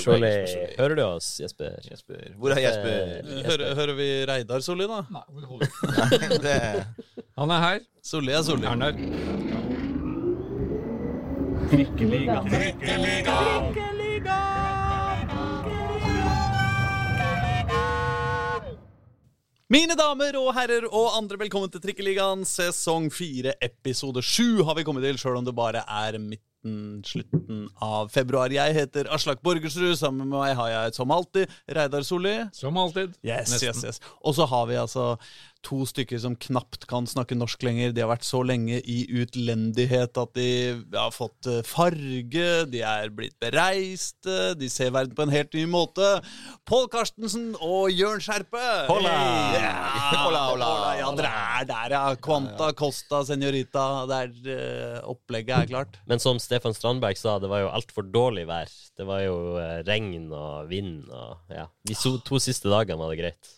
Jesper Solli, hører du oss, Jesper? Jesper. Hvor er Jesper? Hører, hører vi Reidar Solli, da? Nei, overhodet ikke. Det, Han er her. Solli er Solli. Er han Trikkeliga. Mine damer og herrer og andre, velkommen til Trikkeligaen. Sesong fire, episode sju har vi kommet til, sjøl om det bare er midten, slutten av februar. Jeg heter Aslak Borgersrud. Sammen med meg har jeg som alltid Reidar Solli. Som alltid. Yes, Nesten. yes, yes. Og så har vi altså to stykker som knapt kan snakke norsk lenger. De har vært så lenge i utlendighet at de har fått eh, farge, de er blitt bereiste, de ser verden på en helt ny måte. Pål Karstensen og Jørn Skjerpe! Hola! Ja, Hola, hola, Ja, dere er der, ja. Quanta, Costa, Senorita. Der eh, opplegget er klart. Men som Stefan Strandberg sa, det var jo altfor dårlig vær. Det var jo eh, regn og vind og ja. De to siste dagene var det greit.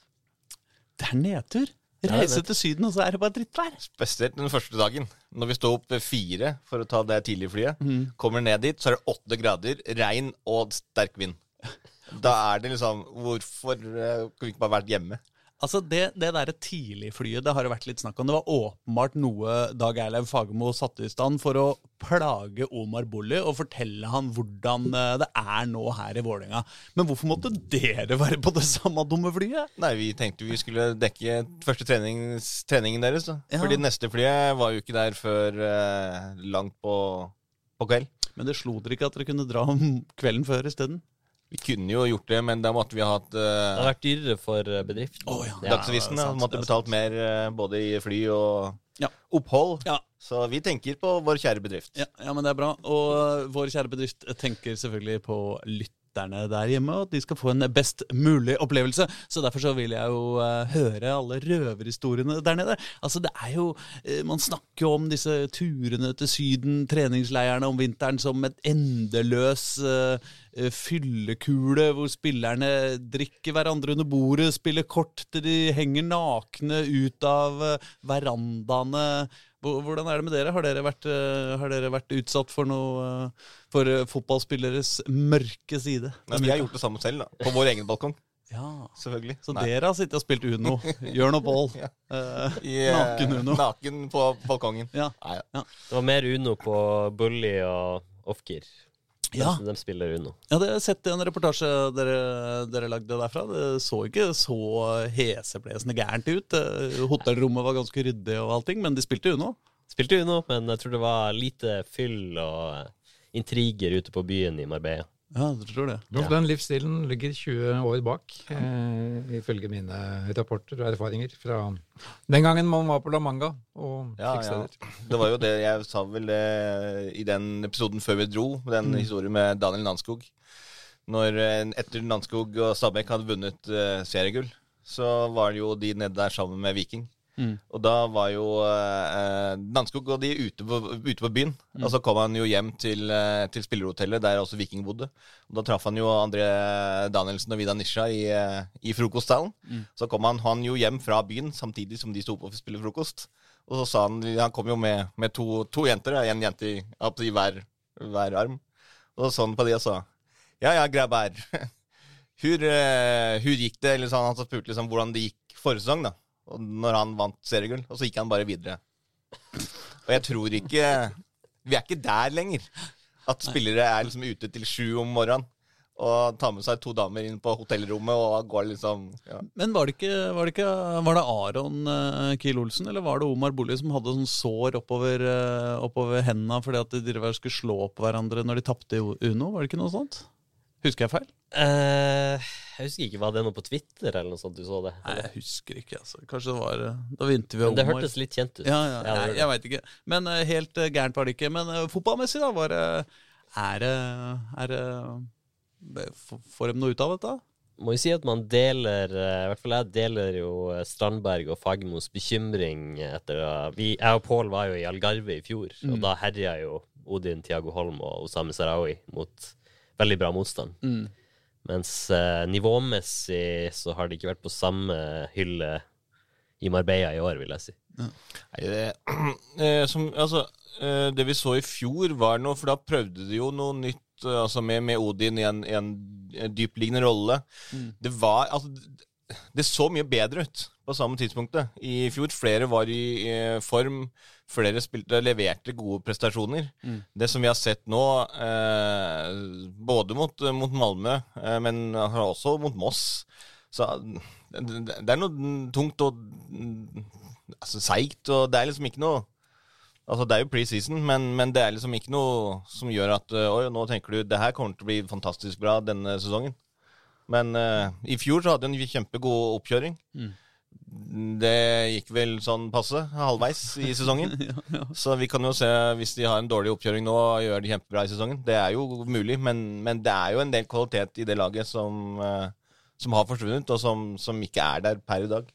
Det er nedtur. Reise til Syden, og så er det bare drittvær. spesielt den første dagen. Når vi står opp ved fire for å ta det tidlige flyet, kommer ned dit, så er det åtte grader, regn og sterk vind. Da er det liksom Hvorfor eh, kunne vi ikke bare vært hjemme? Altså Det, det der tidligflyet det har det vært litt snakk om. Det var åpenbart noe Dag Eilev Fagermo satte i stand for å plage Omar Bolli og fortelle han hvordan eh, det er nå her i Vålerenga. Men hvorfor måtte dere være på det samme dumme flyet? Nei, vi tenkte vi skulle dekke første treningen deres. da Ja. Fordi neste flyet var jo ikke der før eh, langt på, på kveld. Men det slo dere ikke at dere kunne dra om kvelden før isteden? Vi kunne jo gjort det, men da måtte vi ha hatt Det hadde har vært dyrere for eh, bedriften. Å, ja. Dagsavisen. ja, Måtte det betalt mer eh, både i fly og Ja. opphold. Ja. Så vi tenker på vår kjære bedrift. Ja, ja, men det er bra. Og vår kjære bedrift tenker selvfølgelig på lytterne der hjemme, og at de skal få en best mulig opplevelse. Så derfor så vil jeg jo øh, høre alle røverhistoriene der nede. Altså, det er jo øh, Man snakker jo om disse turene til Syden, treningsleirene om vinteren, som et endeløs øh, fyllekule hvor spillerne drikker hverandre under bordet, spiller kort til de henger nakne ut av verandaene. Hvor- Hvordan er det med dere? Har dere vært, øh, har dere vært utsatt for noe øh, For øh, fotballspilleres mørke side? Nei, vi har gjort det samme selv, da. På vår egen balkong. Ja. Selvfølgelig. Så Nei. dere har sittet og spilt Uno? Jørn og Pål. Ja. Eh, eh, Naken-Uno. Naken på balkongen. Ja. Nei, ja. Det var mer Uno på Bully og Offgear. Ja. De, spiller Uno. Ja, det har jeg sett i en reportasje dere, dere lagde derfra. Det så ikke så heseblesende gærent ut. Eh, Hotellrommet var ganske ryddig og allting, men de spilte Uno. Spilte Uno, men jeg tror det var lite fyll og intriger ute på byen i Marbella. Ja, du tror det. Ja. Den livsstilen ligger 20 år bak, eh, ifølge mine rapporter og erfaringer fra den gangen man var på La Manga og Ja, fikk ja. Det var jo det jeg sa vel det i den episoden før vi dro, den historien med Daniel Nanskog. Når eh, etter Nanskog og Stabæk hadde vunnet eh, seriegull, så var det jo de nede der sammen med Viking. Mm. Og da var jo eh, Nanskog og de ute på, ute på byen. Og så kom han jo hjem til, eh, til spillerhotellet der også Viking bodde. Og da traff han jo André Danielsen og Vida Nisha i, i frokosthallen. frokostsalen. Så kom han, han jo hjem fra byen samtidig som de sto på og å spille frokost. Og så sa han Han kom jo med, med to, to jenter, en jente i, i hver, hver arm. Og så så han på de og sa Ja ja, grabber. Hur, uh, hur gikk det? Eller sånn, han spurte liksom hvordan det gikk forrige sesong, da. Når han vant seriegull. Og så gikk han bare videre. Og jeg tror ikke Vi er ikke der lenger. At spillere er liksom ute til sju om morgenen og tar med seg to damer inn på hotellrommet og går liksom ja. Men var det ikke Var det, ikke, var det Aron uh, Kiel Olsen eller var det Omar Bolli som hadde sånn sår oppover, uh, oppover hendene fordi at de skulle slå på hverandre når de tapte i Uno? Var det ikke noe sånt? Husker jeg feil? Eh, jeg husker ikke, Var det noe på Twitter eller noe sånt du så det? Nei, jeg husker ikke. altså. Kanskje det var uh, Da vinte vi Men det hørtes litt kjent ut. Ja, ja, ja gjorde jeg veit ikke. Men uh, helt uh, gærent var det ikke. Men uh, fotballmessig, da, var det Er det Er Får de noe ut av dette? Må jo si at man deler eh, I hvert fall jeg deler jo eh, Strandberg og Fagermos bekymring etter vi, Jeg og Pål var jo i Algarve i fjor, og da herja jo Odin Tiago Holm og Osame Sarawi mot veldig bra motstand. Mens eh, nivåmessig så har de ikke vært på samme hylle i Marbella i år, vil jeg si. Nei, det, eh, som, altså, eh, det vi så i fjor var noe, for da prøvde de jo noe nytt eh, altså med, med Odin i en, i en dypliggende rolle. Det var Altså, det så mye bedre ut på samme tidspunktet i fjor. Flere var i i form, flere spilte, leverte gode prestasjoner. Det som vi har sett nå, eh, både mot, mot Malmö, eh, men også mot Moss så det, det er noe tungt og altså, seigt, og det er liksom ikke noe Altså, Det er jo preseason, men, men det er liksom ikke noe som gjør at øh, Oi, nå tenker du det her kommer til å bli fantastisk bra denne sesongen. Men eh, i fjor så hadde vi en kjempegod oppkjøring. Mm. Det gikk vel sånn passe halvveis i sesongen. ja, ja. Så vi kan jo se, hvis de har en dårlig oppkjøring nå, gjør de kjempebra i sesongen. Det er jo mulig, men, men det er jo en del kvalitet i det laget som, uh, som har forsvunnet, og som, som ikke er der per i dag.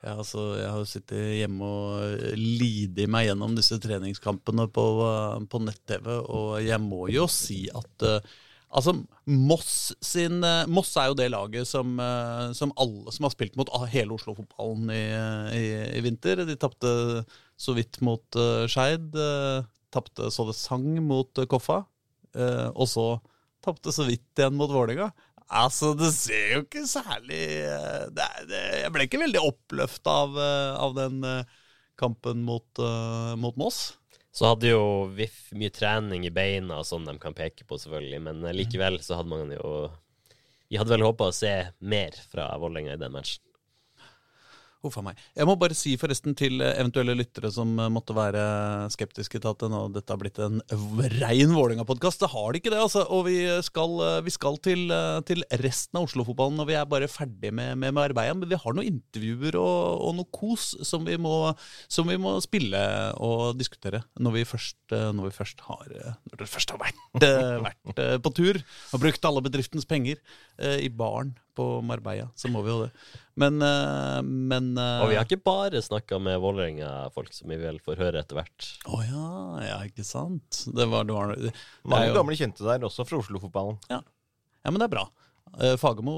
Ja, altså, jeg har jo sittet hjemme og lidet meg gjennom disse treningskampene på, eh, på nett-TV, og jeg må jo si at uh, Altså, Moss sin uh, Moss er jo det laget som, uh, som alle som har spilt mot hele Oslo-fotballen i, i, i, vinter. De tapte så vidt mot uh, Skeid. Uh, tapte så det sang mot Koffa. og så tapte så vidt igjen mot Vålerenga. Altså, det ser jo ikke særlig eh, det er, det, Jeg ble ikke veldig oppløfta av, eh, av, den eh, kampen mot, uh, mot, Moss. Så hadde jo VIF mye trening i beina og sånn de kan peke på, selvfølgelig. Men likevel så hadde man jo Vi hadde vel håpa å se mer fra Vålerenga i den matchen. Huff a meg. Jeg må bare si forresten til eventuelle lyttere som måtte være skeptiske til at nå, dette har blitt en rein Vålerenga-podkast. Det har det ikke det, altså. Og vi skal, vi skal til, til, resten av Oslo-fotballen når vi er bare ferdig med, med, med, arbeidet. Men vi har noen intervjuer og, og noe kos som vi, må, som vi, må, spille og diskutere når vi først, når vi først har Når dere først har vært, vært på tur og brukt alle bedriftens penger i baren på Marbella, så må vi jo det. Men, men Og vi har ikke bare snakka med Vålerenga-folk, som vi vel får høre etter hvert. Å oh, ja, ja, ikke sant. Det var, det var, det Mange jo... gamle kjente der, også fra Oslo-fotballen. Ja. ja, men det er bra. Fagermo,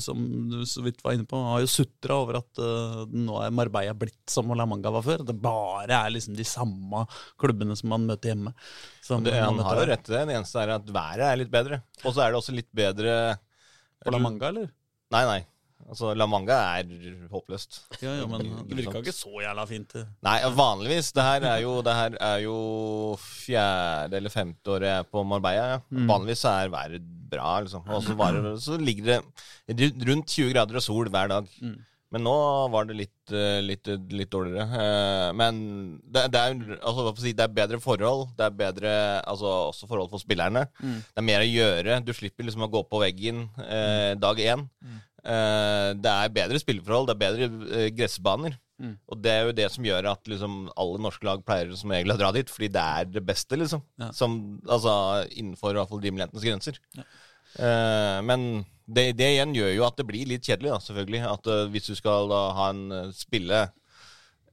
som du så vidt var inne på, har jo sutra over at uh, nå er Marbella blitt som La Manga var før. Det bare er liksom de samme klubbene som man møter hjemme. Det, han har jo rett i det. Det eneste er at været er litt bedre. Og så er det også litt bedre På La Manga, eller? Nei, nei. Altså, La Manga er håpløst. Ja, ja, men det virka ikke så jævla fint. Nei, vanligvis. Det her er jo, det her er jo fjerde eller femte året jeg er på Marbella. Ja. Mm. Vanligvis er været bra, liksom. Og så, så ligger det rundt 20 grader og sol hver dag. Mm. Men nå var det litt, litt, litt dårligere. Men det, det, er, altså, det, er, bedre forhold. Det er bedre altså, også forhold for spillerne. Mm. Det er mer å gjøre. Du slipper liksom å gå på veggen eh, dag én. Mm. Eh, det er bedre spilleforhold, det er bedre eh, gressbaner. Mm. Og det er jo det som gjør at liksom, alle norske lag pleier som regel å dra dit, fordi det er det beste, liksom. Ja. Som, altså, innenfor i hvert fall rimelighetens grenser. Ja. Eh, men det, det, igjen gjør jo at det blir litt kjedelig, da, selvfølgelig. At uh, hvis du skal da ha en uh, spille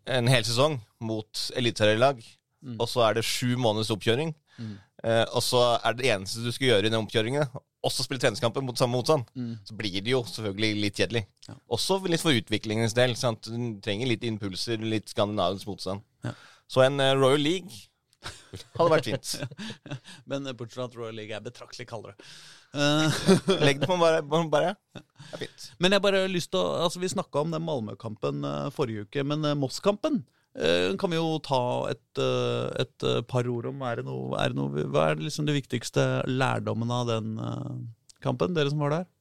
en hel sesong mot eliteserielag, mm. og så er det sju måneders oppkjøring, mm. uh, og så er det eneste du skal gjøre i den oppkjøringen, også spille treningskamper mot samme motstand, mm. så blir det jo selvfølgelig litt kjedelig. Ja. Også litt for utviklingens del. Sant? Du trenger litt impulser, litt skandinavisk motstand. Ja. Så en Royal League hadde vært fint. Men bortsett fra at Royal League er betraktelig kaldere. Legg det på bare. bare. Det er fint. Men jeg bare har lyst til å, altså Vi snakka om den Malmö-kampen uh, forrige uke, men uh, Moss-kampen uh, kan vi jo ta et, et par ord om. Er det noe, er det noe, hva er liksom de viktigste lærdommene av den kampen, dere som var der?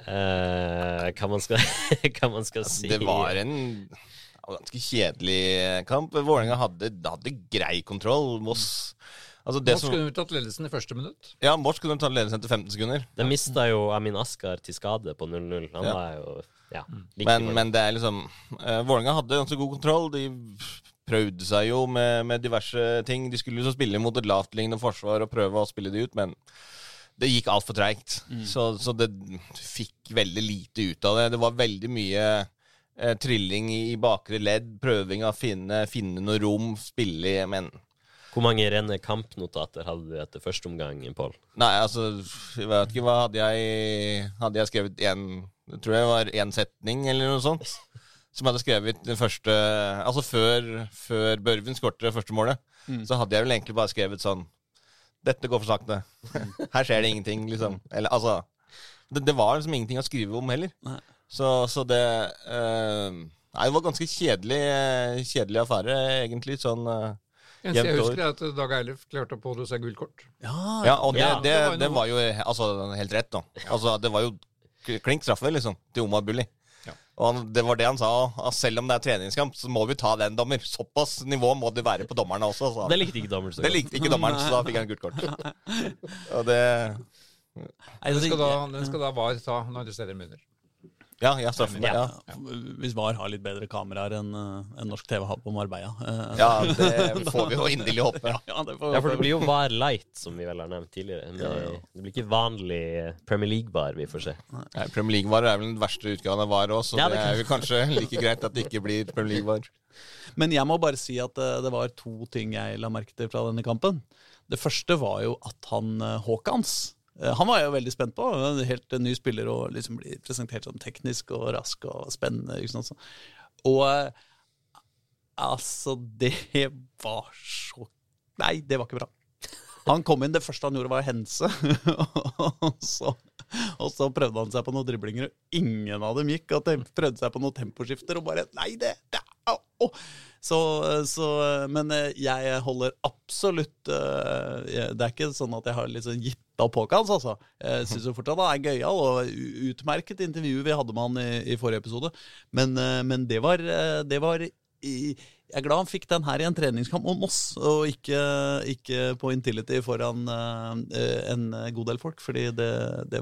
hva man skal, hva man skal si Det var en ganske kjedelig kamp. Vålerenga hadde, hadde grei kontroll. Moss Altså Moss som... kunne tatt ledelsen i første minutt. Ja, Moss kunne tatt ledelsen etter 15 sekunder. De mista jo Amin Askar til skade på 0-0. Han ja. var jo ja, men, men, det er liksom uh, Vålerenga hadde ganske god kontroll. De prøvde seg jo med, med diverse ting. De skulle jo spille mot et lavtliggende forsvar og prøve å spille det ut, men det gikk altfor treigt. Mm. Så, så, det fikk veldig lite ut av det. Det var veldig mye eh, trilling i bakre ledd, prøving av å finne, finne noe rom, spille i Men hvor mange rene kampnotater hadde du etter første omgang, Pål? Nei, altså, jeg vet ikke hva Hadde jeg, hadde jeg skrevet én det tror jeg var én setning, eller noe sånt. Som jeg hadde skrevet den første Altså før, før Børven skårte det første målet, mm. så hadde jeg vel egentlig bare skrevet sånn Dette går for sakte. Her skjer det ingenting, liksom. Eller altså Det, det var liksom ingenting å skrive om heller. Nei. Så, så det eh, Nei, det var ganske kjedelig, eh, kjedelig affære, egentlig. Sånn eh, Eneste jeg Jevnt over. husker, er at Dag Eilif klarte å pådra gullkort. Ja, Ja, og det, Ja, det, det var det var jo altså, helt rett, da. Altså, det var jo klink straffe, liksom, til Omar Bulli. Og han, det var det han sa. At selv om det er treningskamp, så må vi ta den, dommer. Såpass nivå må det være på dommerne også. Så. Det likte ikke dommeren så Det likte ikke dommeren, så da fikk han gult kort. Og det Den skal da, den skal da VAR ta når det steller munner. Ja, ja, straffen. Ja. Ja, Hvis VAR har litt bedre kameraer enn en norsk TV har på Marbella. eh, ja, det får vi jo inderlig håpe. ja, det får Ja, for det blir jo VAR light, som vi vel har nevnt tidligere. Men Ja, ja. Det blir ikke vanlig Premier League-VAR vi får se. Nei, Premier League-var er vel den verste utgaven av VAR òg, så Ja, det det er jo kanskje like greit at det ikke blir Premier League-var. Men jeg må bare si at eh, det var to ting jeg la merke til fra denne kampen. Det første var jo at han eh, Haakons eh, Han var jeg jo veldig spent på. En helt eh, ny spiller og liksom blir presentert sånn teknisk og rask og spennende. Ikke sant? Og eh, altså, det var så Nei, det var ikke bra. Han kom inn, det første han gjorde var å hense. og, så, og så prøvde han seg på noen driblinger, og ingen av dem gikk. Og prøvde seg på noen temposkifter, og bare Nei, det, det au, au. Så, så Men eh, jeg holder absolutt eh, Det er ikke sånn at jeg har liksom gitt opp påkans altså. Jeg syns fortsatt han er gøyal, og utmerket intervju vi hadde med han i, i forrige episode. Men, eh, men det var, eh, det var i, jeg er glad han fikk den her i en treningskamp mot Moss, og ikke, ikke på Intility foran eh, en god del folk. Fordi det, det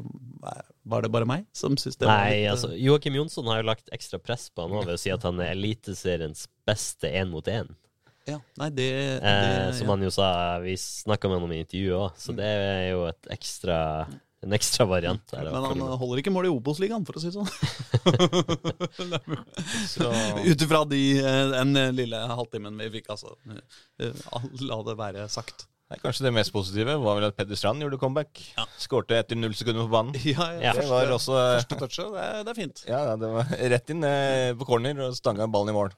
Var det bare meg som syntes det var Nei, litt eh, altså, Joakim Jonsson har jo lagt ekstra press på han nå ved å si at han er Eliteseriens beste én mot én. ja, Nei, det, det Eh, som han jo sa, vi snakka med ham i intervjuet òg, så det er jo et ekstra, en ekstra variant. Der, Men han holder ikke mål i Obos-ligaen, for å si det sånn. Så Ut ifra de, eh, den lille halvtimen vi fikk, altså. Eh, La det være sagt. Nei, Kanskje det mest positive var vel at Peder Strand gjorde comeback. Ja. Skårte etter null sekunder på banen. Ja, Ja. Det var også Første touchet, det, er- det er fint. Ja, det var rett inn eh, på corner og stanga ballen i mål.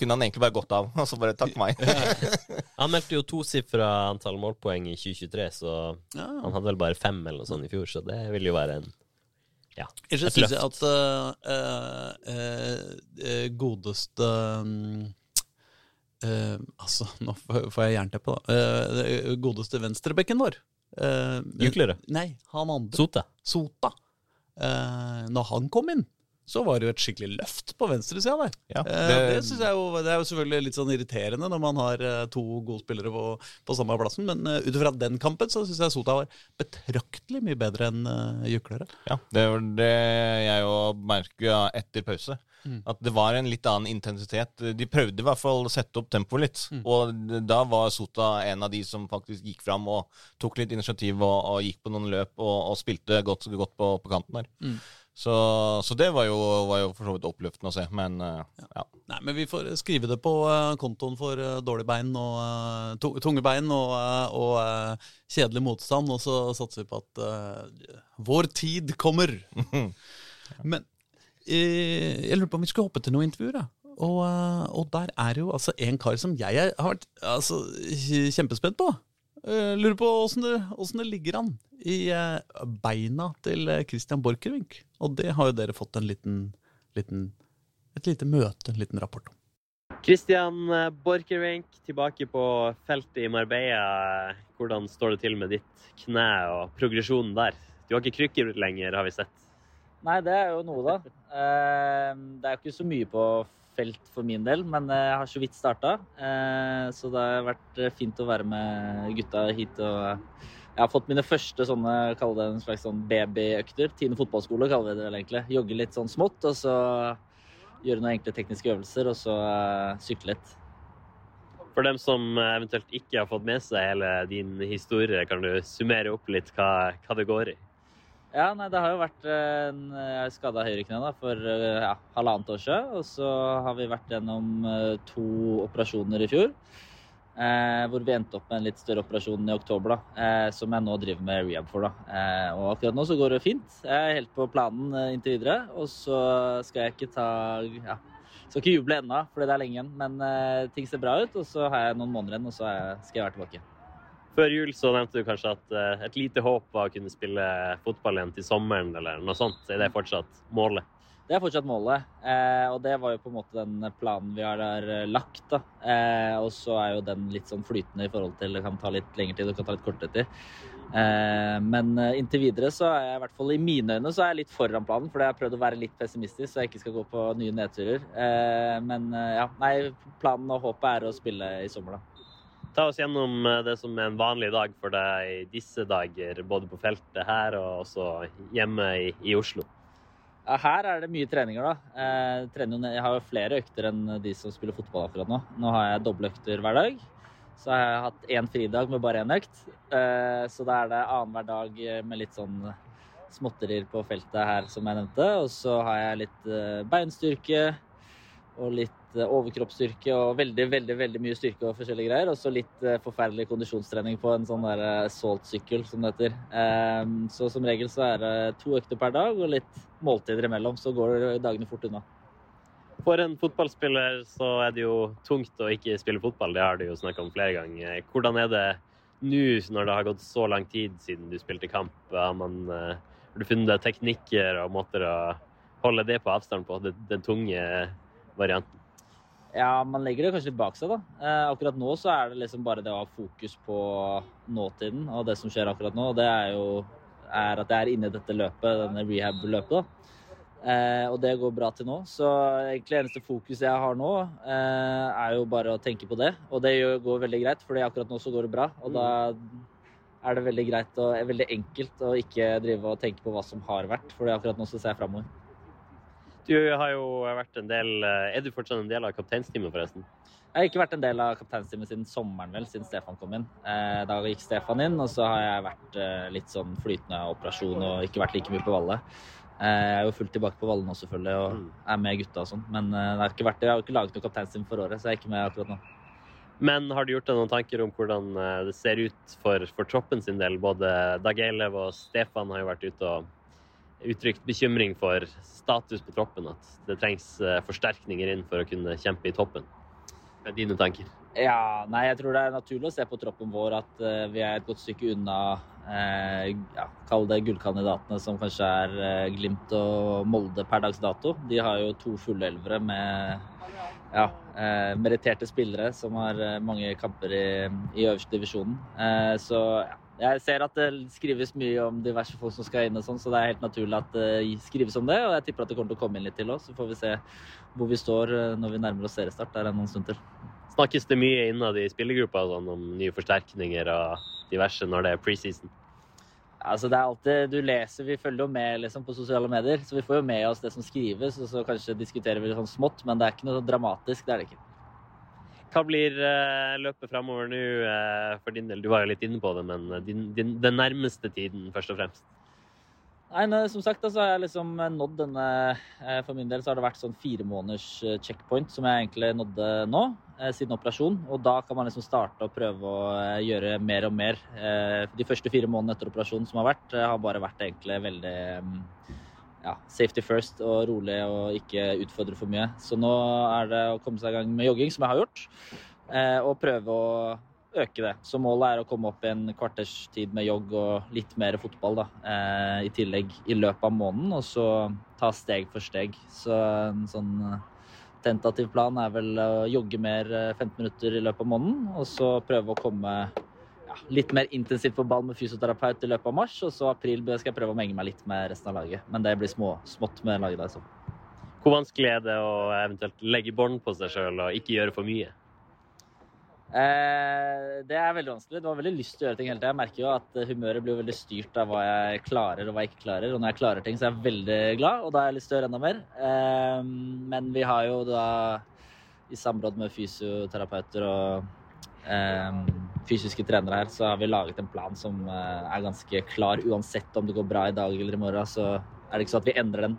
Kunne han egentlig bare gått av, og så bare takk meg. meg. Han meldte jo tosifra antall målpoeng i 2023, så Ja. han hadde vel bare fem eller noe sånt i fjor, så det vil jo være en ja, et syns jeg syns at uh, uh, uh, godeste um Uh, Altså, nå får får jeg jernteppe, da. Uh, godeste venstrebekken vår. Uh, Juklerød. Nei, han andre. Sota. Sota. Uh, når han kom inn, så var det jo et skikkelig løft på venstresida der. Ja, Eh, det, det- jeg jo, det er jo selvfølgelig litt sånn irriterende når man har eh, to gode spillere på, på samme plassen, men uh, ut ifra den kampen så syns jeg Sota var betraktelig mye bedre enn uh, Juklerød. Ja, det var det jeg jo merker ja, etter pause. At det var en litt annen intensitet. De prøvde i hvert fall å sette opp tempoet litt. Og da var Sota en av de som faktisk gikk fram og tok litt initiativ og, og gikk på noen løp og, og spilte godt, godt på, på kanten der. Så, så det var jo, var jo for så vidt oppløftende å se. Men eh, ja. Nei, men vi får skrive det på eh, kontoen for uh, dårlige bein og eh, tunge bein og, eh, og eh, kjedelig motstand, og så satser vi på at uh, vår tid kommer. men eh, jeg lurer på om vi skulle hoppe til noen intervjuer, da. Og, eh, og der er jo altså en kar som jeg har vært altså, kjempespent på. Eh, lurer på åssen det, det ligger an i eh, beina til eh, Christian Borchgrevink. Og det har jo dere fått en liten, liten et lite møte, en liten rapport om. Christian Borchgrevink tilbake på feltet i Marbella. Hvordan står det til med ditt kne og progresjonen der? Du har ikke krykker lenger, har vi sett. Nei, det er jo noe, da. Eh, Det er jo ikke så mye på felt for min del, men jeg har så vidt starta. Så det har vært fint å være med gutta hit. og Jeg har fått mine første sånne, kall det en slags sånn babyøkter. Tine fotballskole kaller vi det vel egentlig. Jogge litt sånn smått, og så gjøre noen enkle tekniske øvelser, og så eh, sykle litt. For dem som eventuelt ikke har fått med seg hele din historie, kan du summere opp litt hva, hva det går i? Ja, nei, det har jo vært en skada høyrekne for eh, ja, halvannet år siden. Og så har vi vært gjennom eh, to operasjoner i fjor. Eh, hvor vi endte opp med en litt større operasjon i oktober, da, eh, som jeg nå driver med rehab for. da. Eh, og akkurat nå så går det fint. Jeg er helt på planen eh, inntil videre. Og så skal jeg ikke ta ja, Skal ikke juble ennå, fordi det er lenge igjen. Men eh, ting ser bra ut. Og så har jeg noen måneder igjen, og så skal jeg være tilbake. Før jul så nevnte du kanskje at eh, et lite håp var å kunne spille fotball igjen til sommeren, eller noe sånt. Er det fortsatt målet? Det er fortsatt målet, eh, og det var jo på en måte den planen vi har der eh, lagt. da. Eh, og så er jo den litt sånn flytende i forhold til det kan ta litt lengre tid, det kan ta litt kortere tid. Eh, men eh, inntil videre så er jeg i hvert fall i mine øyne så er jeg litt foran planen, for jeg har prøvd å være litt pessimistisk så jeg ikke skal gå på nye nedturer. Eh, men ja, nei, planen og håpet er å spille i sommer, da. Ta oss gjennom det som er en vanlig dag for deg i disse dager, både på feltet her og også hjemme i, i Oslo. Her er det mye treninger, da. Jeg, trener, jo jeg har jo flere økter enn de som spiller fotball akkurat nå. Nå har jeg doble økter hver dag. Så har jeg hatt én fridag med bare én økt. Eh, så da er det annenhver dag med litt sånn småtterier på feltet her, som jeg nevnte. Og så har jeg litt eh, beinstyrke og litt eh, overkroppsstyrke og veldig, veldig veldig mye styrke og forskjellige greier. Og så litt eh, forferdelig kondisjonstrening på en sånn der eh, Salt-sykkel, som det heter. Eh, så som regel så er det to økter per dag og litt måltider imellom. Så går dagene fort unna. For en fotballspiller så er det jo tungt å ikke spille fotball, det har du jo snakka om flere ganger. Hvordan er det nå, når det har gått så lang tid siden du spilte kamp? Har, man, har du funnet teknikker og måter å holde det på avstand på, den tunge varianten? Ja, man legger det kanskje litt bak seg, da. Eh, akkurat nå så er det liksom bare det å ha fokus på nåtiden og det som skjer akkurat nå. Og det er jo er at jeg er inne i dette løpet, denne rehab-løpet, da. Eh, og det går bra til nå. Så egentlig eneste fokus jeg har nå, eh, er jo bare å tenke på det. Og det går veldig greit, fordi akkurat nå så går det bra. Og da er det veldig greit og er veldig enkelt å ikke drive og tenke på hva som har vært, fordi akkurat nå så ser jeg framover. Du har jo vært en del eh, Er du fortsatt en del av kapteinsteamet, forresten? Jeg har ikke vært en del av kapteinsteamet siden sommeren, vel, siden Stefan kom inn. Eh, da gikk Stefan inn, og så har jeg vært eh, litt sånn flytende operasjon og ikke vært like mye på Valle. Jeg er jo fullt tilbake på Valle nå, selvfølgelig, og Mm. er med gutta og sånn. Men det har ikke vært, jeg har ikke laget noe kapteinsteam for året, så jeg er ikke med akkurat nå. Men har du gjort deg noen tanker om hvordan det ser ut for, for troppen sin del? Både Dag Eilev og Stefan har jo vært ute og uttrykt bekymring for status på troppen. At det trengs eh, forsterkninger inn for å kunne kjempe i toppen. Hva er dine tanker? Ja, nei, jeg tror det er naturlig å se på troppen vår at uh, vi er et godt stykke unna eh, ja, Kall det gullkandidatene som kanskje er eh, Glimt og Molde per dags dato. De har jo to fullelvere med ja, eh, meritterte spillere som har eh, mange kamper i, i øverste divisjonen. Så ja, jeg ser at det skrives mye om diverse folk som skal inn, og sånn, så det er helt naturlig at det skrives om det. Og jeg tipper at det kommer til å komme inn litt til òg, så får vi se hvor vi står eh, når vi nærmer oss seriestart. Det er noen stund til. Snakkes det mye innad i spillergruppa sånn, om nye forsterkninger og diverse når det er preseason? Altså det er alltid, Du leser, vi følger jo med liksom, på sosiale medier, så vi får jo med oss det som skrives. Og så kanskje diskuterer vi det sånn smått, men det er ikke noe dramatisk. det er det ikke. Hva blir eh, løpet framover nå eh, for din del? Du var jo litt inne på det, men eh, din, din, den nærmeste tiden, først og fremst. Nei, Som sagt, så har jeg liksom nådd denne For min del så har det vært sånn fire måneders checkpoint som jeg egentlig nådde nå, siden operasjon. Og da kan man liksom starte å prøve å gjøre mer og mer. De første fire månedene etter operasjonen som har vært, har bare vært egentlig veldig mm, ja, safety first og rolig og ikke utfordre for mye. Så nå er det å komme seg i gang med jogging, som jeg har gjort, eh, og prøve å øke det. Så målet er å komme opp i en kvarters tid med jogg og litt mer fotball da, eh, i tillegg i løpet av måneden, og så ta steg for steg. Så en sånn eh, tentativ plan er vel å jogge mer eh, 15 minutter i løpet av måneden, og så prøve å komme ja, litt mer intensivt på ball med fysioterapeut i løpet av mars, og så april skal jeg prøve å menge meg litt med resten av laget. Men det blir små, smått med laget der. Så. Hvor vanskelig er det å eventuelt legge bånd på seg sjøl og ikke gjøre for mye? Eh, det er veldig vanskelig. Du har veldig lyst til å gjøre ting hele tida. Jeg merker jo at humøret blir veldig styrt av hva jeg klarer og hva jeg ikke klarer. Og når jeg klarer ting, så er jeg veldig glad, og da har jeg lyst til å gjøre enda mer. Eh, men vi har jo da, i samråd med fysioterapeuter og fysiske trenere her, så har vi laget en plan som eh, er ganske klar. Uansett om det går bra i dag eller i morgen, så er det ikke sånn at vi endrer den.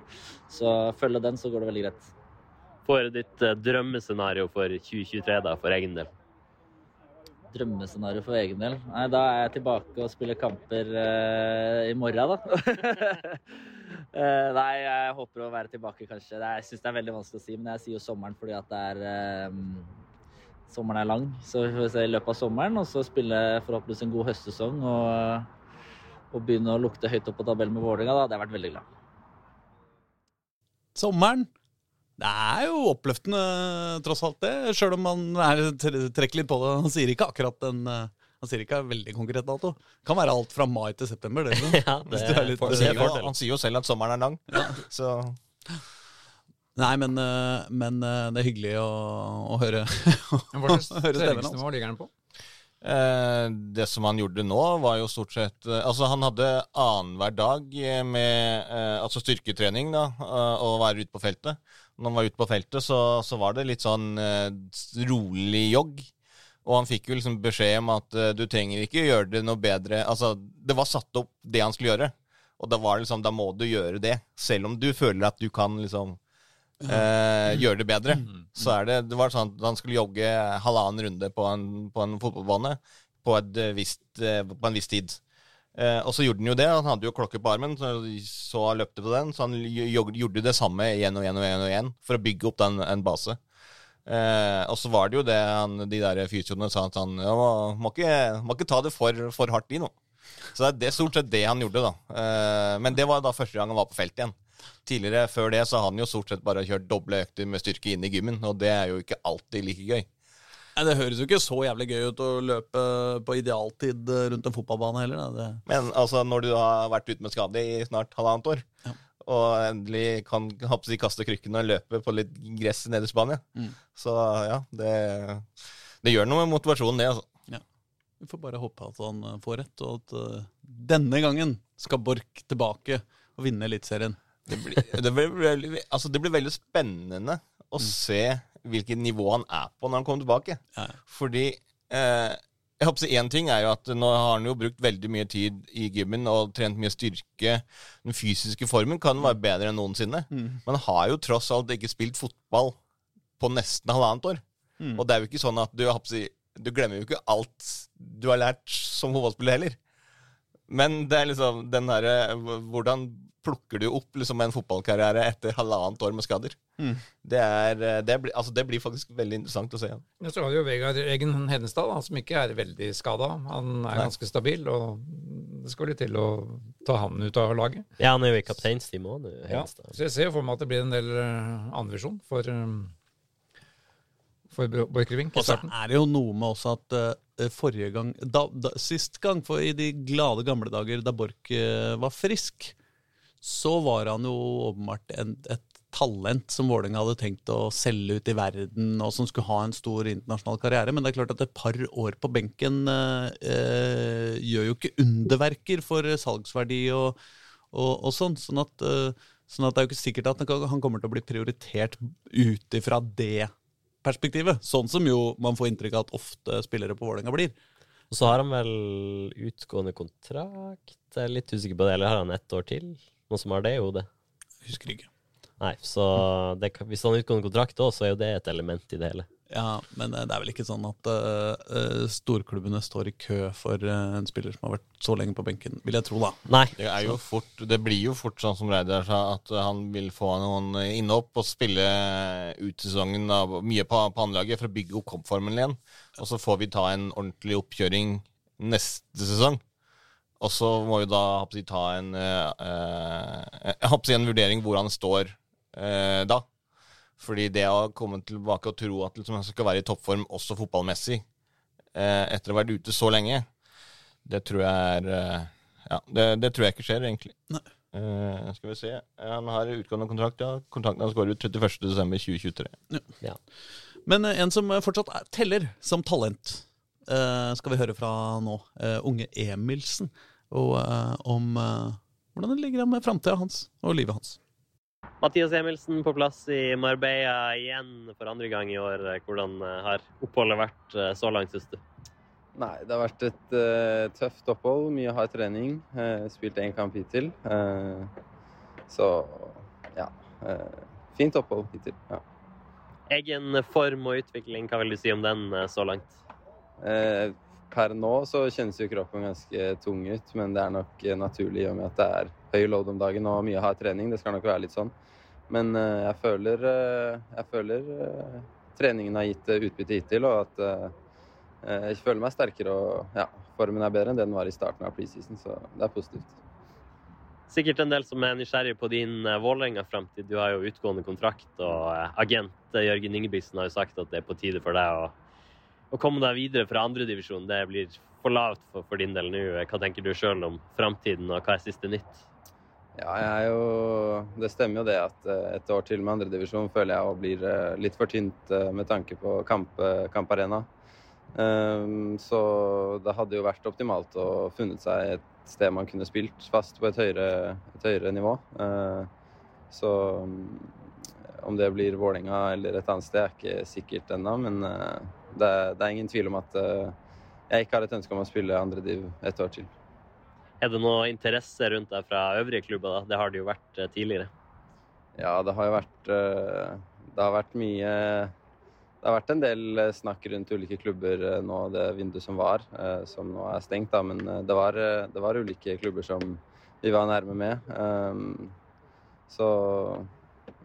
Så følge den, så går det veldig greit. For ditt eh, drømmescenario for 2023, da, for egen del? Drømmescenario for egen del? Nei, da er jeg tilbake og spiller kamper eh, i morgen, da. Eh, nei, jeg håper å være tilbake, kanskje. Det er, jeg syns det er veldig vanskelig å si, men jeg sier jo sommeren fordi at det er eh, sommeren er lang. Så vi får se i løpet av sommeren, og så spille forhåpentligvis en god høstsesong og, og begynne å lukte høyt opp på tabellen med Vålerenga. Da hadde jeg vært veldig glad. Sommeren. Det er jo oppløftende, tross alt, det. Sjøl om man er, trekker litt på det. Han sier ikke akkurat en eh, Han sier ikke en veldig konkret dato. Kan være alt fra mai til september. Det, liksom. Ja, Hvis det du er litt- Han det sier, er jo, han sier jo selv at sommeren er lang. Så Nei, men, eh, men eh, det er hyggelig å, å høre. Stemmen hans. Hva ligger han på? eh, det som han gjorde nå, var jo stort sett Altså, han hadde annenhver dag med eh, altså styrketrening, da, å og være ute på feltet. Når han var ute på feltet, så, så var det litt sånn eh, rolig jogg. Og han fikk jo liksom beskjed om at du trenger ikke gjøre det noe bedre Altså, det var satt opp det han skulle gjøre. Og da var det liksom, da må du gjøre det. Selv om du føler at du kan liksom eh, gjøre det bedre. Så er det, det var sånn at han skulle jogge halvannen runde på en, på en fotballbane på, eh, visst, eh, på en viss tid. Eh, og så gjorde han jo det. Han hadde jo klokke på armen, så, så han løpte på den. Så han gjorde det samme igjen og igjen og igjen, og igjen for å bygge opp den, en base. Eh, og så var det jo det han, de der fysioene sa at han ja, må, ikke, må ikke ta det for, for hardt i nå. Så det er det stort sett det han gjorde, da. Eh, men det var da første gang han var på felt igjen. Tidligere, før det, så har han jo stort sett bare kjørt doble økter med styrke inn i gymmen, og det er jo ikke alltid like gøy. Nei, det høres jo ikke så jævlig gøy ut å løpe på idealtid eh, rundt en fotballbane heller. Det, Men altså, når du har vært ute med skade i snart halvannet år, Ja. og endelig kan hoppsi, kaste krykkene og løpe på litt gress nede i Spania, Mm. så ja, det, det gjør noe med motivasjonen, det, altså. vi får bare håpe at han eh, får rett, og at uh, denne gangen skal Borch tilbake og vinne Eliteserien. Det blir, det, blir, altså, det blir veldig spennende å se hvilket nivå han er på når han kommer tilbake. Ja. Fordi eh, jeg håper Én ting er jo at nå har han jo brukt veldig mye tid i gymmen og trent mye styrke. Den fysiske formen kan være bedre enn noensinne. Men han har jo tross alt ikke spilt fotball på nesten halvannet år. Mm. Og det er jo ikke sånn at du, håper du glemmer jo ikke alt du har lært som fotballspiller heller. Men det er liksom den derre Hvordan plukker du opp liksom en fotballkarriere etter halvannet år med skader? Mm. Det, er, eh, det, blir, altså, det blir faktisk veldig interessant å se. Ja, så har du jo Vegard Egen Hedenstad, da, som ikke er veldig skada. Han er Nei. ganske stabil, og det skal bli til å ta han ut av laget. Ja, han er jo i kapteinsteamet òg Hedenstad. Ja, så jeg ser jo for meg at det blir en del uh, andrevisjon for, um Borchgrevink Og så er det jo noe med også at uh, forrige gang da, da, Sist gang, for i de glade gamle dager da Borch uh, var frisk, så var han jo åpenbart en, et talent som Vålerenga hadde tenkt å selge ut i verden, og som skulle ha en stor internasjonal karriere. Men det er klart at et par år på benken eh, eh, gjør jo ikke underverker for salgsverdi og, og, og sånn. Sånn at, eh, sånn at det er jo ikke sikkert at han han kommer til å bli prioritert ut ifra det perspektivet. Sånn som jo man får inntrykk av at ofte spillere på Vålerenga blir. Og så har han vel utgående kontrakt. Jeg er litt usikker på det. Eller har han ett år til? Noen som har det, jo det. Husker ikke. Nei, så det, hvis han har utgående kontrakt òg, så er jo det et element i det hele. Ja, men eh, det er vel ikke sånn at eh, eh, storklubbene står i kø for uh, en spiller som har vært så lenge på benken, vil jeg tro, da. Nei. Det, er jo fort, det blir jo fort sånn som Reidar sa, at han vil få noen innhopp og spille ut sesongen av, mye på, på anlaget for å bygge opp kampformen igjen. Og så får vi ta en ordentlig oppkjøring neste sesong. Og så må vi da håper jeg, ta en, uh, eh, håper en vurdering hvor han står eh, da. Fordi det å komme tilbake og tro at liksom, han skal være i toppform også fotballmessig eh, etter å ha vært ute så lenge, det tror jeg er eh, Ja, det, det tror jeg ikke skjer, egentlig. Nei. Eh, skal vi se. Han har utgående kontrakt, ja. Kontrakten hans går ut 31.12.2023. Men eh, en som eh, fortsatt er, teller som talent, eh, skal vi høre fra nå. Eh, unge Emilsen. Og eh, om eh, hvordan det ligger an med framtida hans og livet hans. Mathias Emilsen på plass i Marbella igjen for andre gang i år. Hvordan eh, har oppholdet vært eh, så langt, syns du? Nei, det har vært et uh, tøft opphold. Mye hard trening. Uh, spilt én kamp hittil. Uh, så ja. fint opphold hittil. Ja. Egen form og utvikling, hva vil du si om den så langt? Per nå så kjennes jo kroppen ganske tung ut, men det er nok naturlig i og med at det er høy load om dagen og mye hard trening. Det skal nok være litt sånn. Men eh, jeg føler, eh, jeg føler eh, treningen har gitt utbytte hittil, og at jeg føler meg sterkere og ja, formen er bedre enn det den var i starten av preseason, så det er positivt. Sikkert en del som er nysgjerrig på din Vålerenga-framtid. Du har jo utgående kontrakt, og agent Jørgen Ingebrigtsen har jo sagt at det er på tide for deg å, å komme deg videre fra andredivisjon. Det blir for lavt for, for din del nå. Hva tenker du sjøl om framtiden, og hva er siste nytt? Ja, jeg er jo Det stemmer jo det at et år til med andredivisjon føler jeg òg blir litt for tynt med tanke på kamp, kamparena. Um, så det hadde jo vært optimalt å funnet seg et sted man kunne spilt fast på et høyere, et høyere nivå. Uh, så um, om det blir Vålinga eller et annet sted, er ikke sikkert ennå. Men det det, det, er ingen tvil om at jeg ikke har et ønske om å spille andrediv et år til. Er det noe interesse rundt deg fra øvrige klubber? da? Det har det jo vært tidligere. Ja, det har jo vært Det har vært mye det har vært en del eh, snakk rundt ulike klubber eh, nå, det vinduet som var, eh, som nå er stengt. Da. Men det var, det var, ulike klubber som vi var nærme med. Ehm, så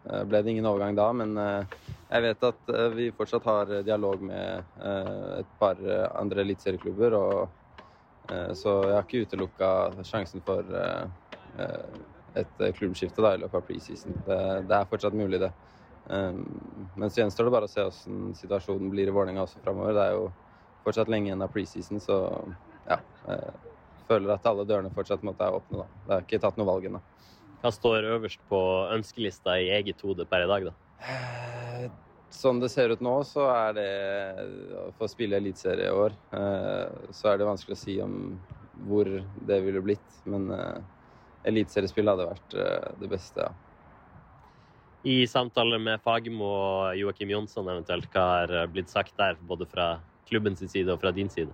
ble det ingen overgang da, men jeg vet at vi fortsatt har dialog med et par andre eliteserieklubber. Så jeg har ikke utelukka sjansen for et klubbskifte da, i løpet av preseason. Det, det er fortsatt mulig, det. Um, men så gjenstår det bare å se hvordan situasjonen blir i Vålerenga også framover. Det er jo fortsatt lenge igjen av preseason, så ja. Jeg føler at alle dørene fortsatt måtte er åpne. da. Det er ikke tatt noe valg ennå. Hva står øverst på ønskelista i eget hode per i dag, da? Eh, sånn det ser ut nå, så er det å spille eliteserie i år. Eh, så er det vanskelig å si om hvor det ville blitt. Men eh, eliteseriespill hadde vært det beste, ja i samtale med Fagermo og Joakim Jonsson eventuelt, hva har blitt sagt der, både fra klubbens side og fra din side?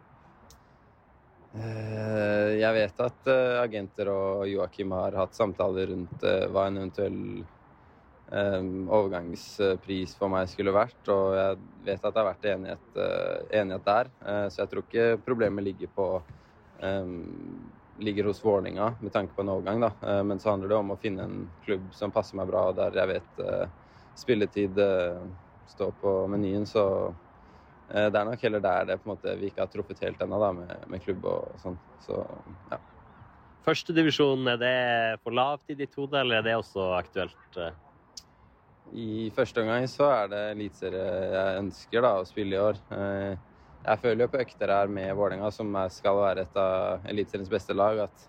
Eh, jeg vet at eh, agenter og Joakim har hatt samtaler rundt eh, hva en eventuell overgangspris for meg skulle vært, og jeg vet at det har vært enighet, enighet der. Så jeg tror ikke problemet ligger på ligger hos Vålinga med tanke på en overgang. Da. Eh, men så handler det om å finne en klubb som passer meg bra, og der jeg vet spilletid står på menyen. Så det er nok heller der det på en måte vi ikke har truffet helt ennå, med, med, klubb og sånn. Så ja. Førstedivisjon, er det for lavt i ditt hode, eller er det også aktuelt? I første omgang så er det eliteserie jeg ønsker da, å spille i år. Jeg føler jo på økter her med Vålerenga, som skal være et av Eliteseriens beste lag, at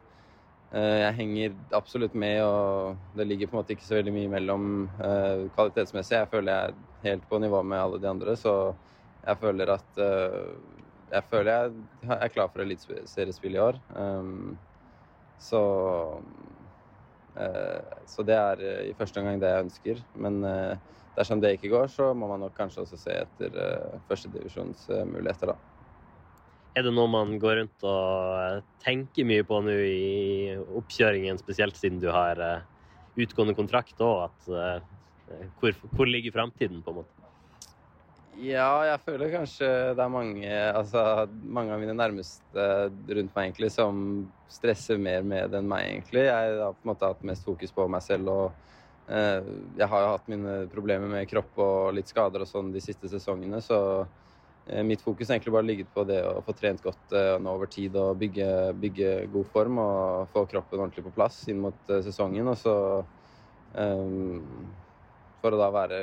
eh, jeg henger absolutt med, og det ligger på en måte ikke så veldig mye mellom uh, kvalitetsmessig. Jeg føler jeg er helt på nivå med alle de andre, så jeg føler at Jeg føler jeg er klar for eliteseriespill i år. Så Så det er i første omgang det jeg ønsker. Men dersom det ikke går, så må man nok kanskje også se etter førstedivisjonsmuligheter, da. Er det noe man går rundt og eh, tenker mye på nå i oppkjøringen, spesielt siden du har utgående kontrakt òg, at hvor, hvor, ligger framtiden, på en måte? Ja, jeg føler kanskje det er mange, altså, mange av mine nærmeste rundt meg egentlig som stresser mer med enn meg, egentlig. Jeg har på en måte hatt mest fokus på meg selv og Eh, jeg har jo hatt mine problemer med kropp og litt skader og sånn de siste sesongene, så eh, mitt fokus har egentlig bare ligget på det å få trent godt eh, nå over tid og bygge, bygge, god form og få kroppen ordentlig på plass inn mot sesongen. Og så um, For å da være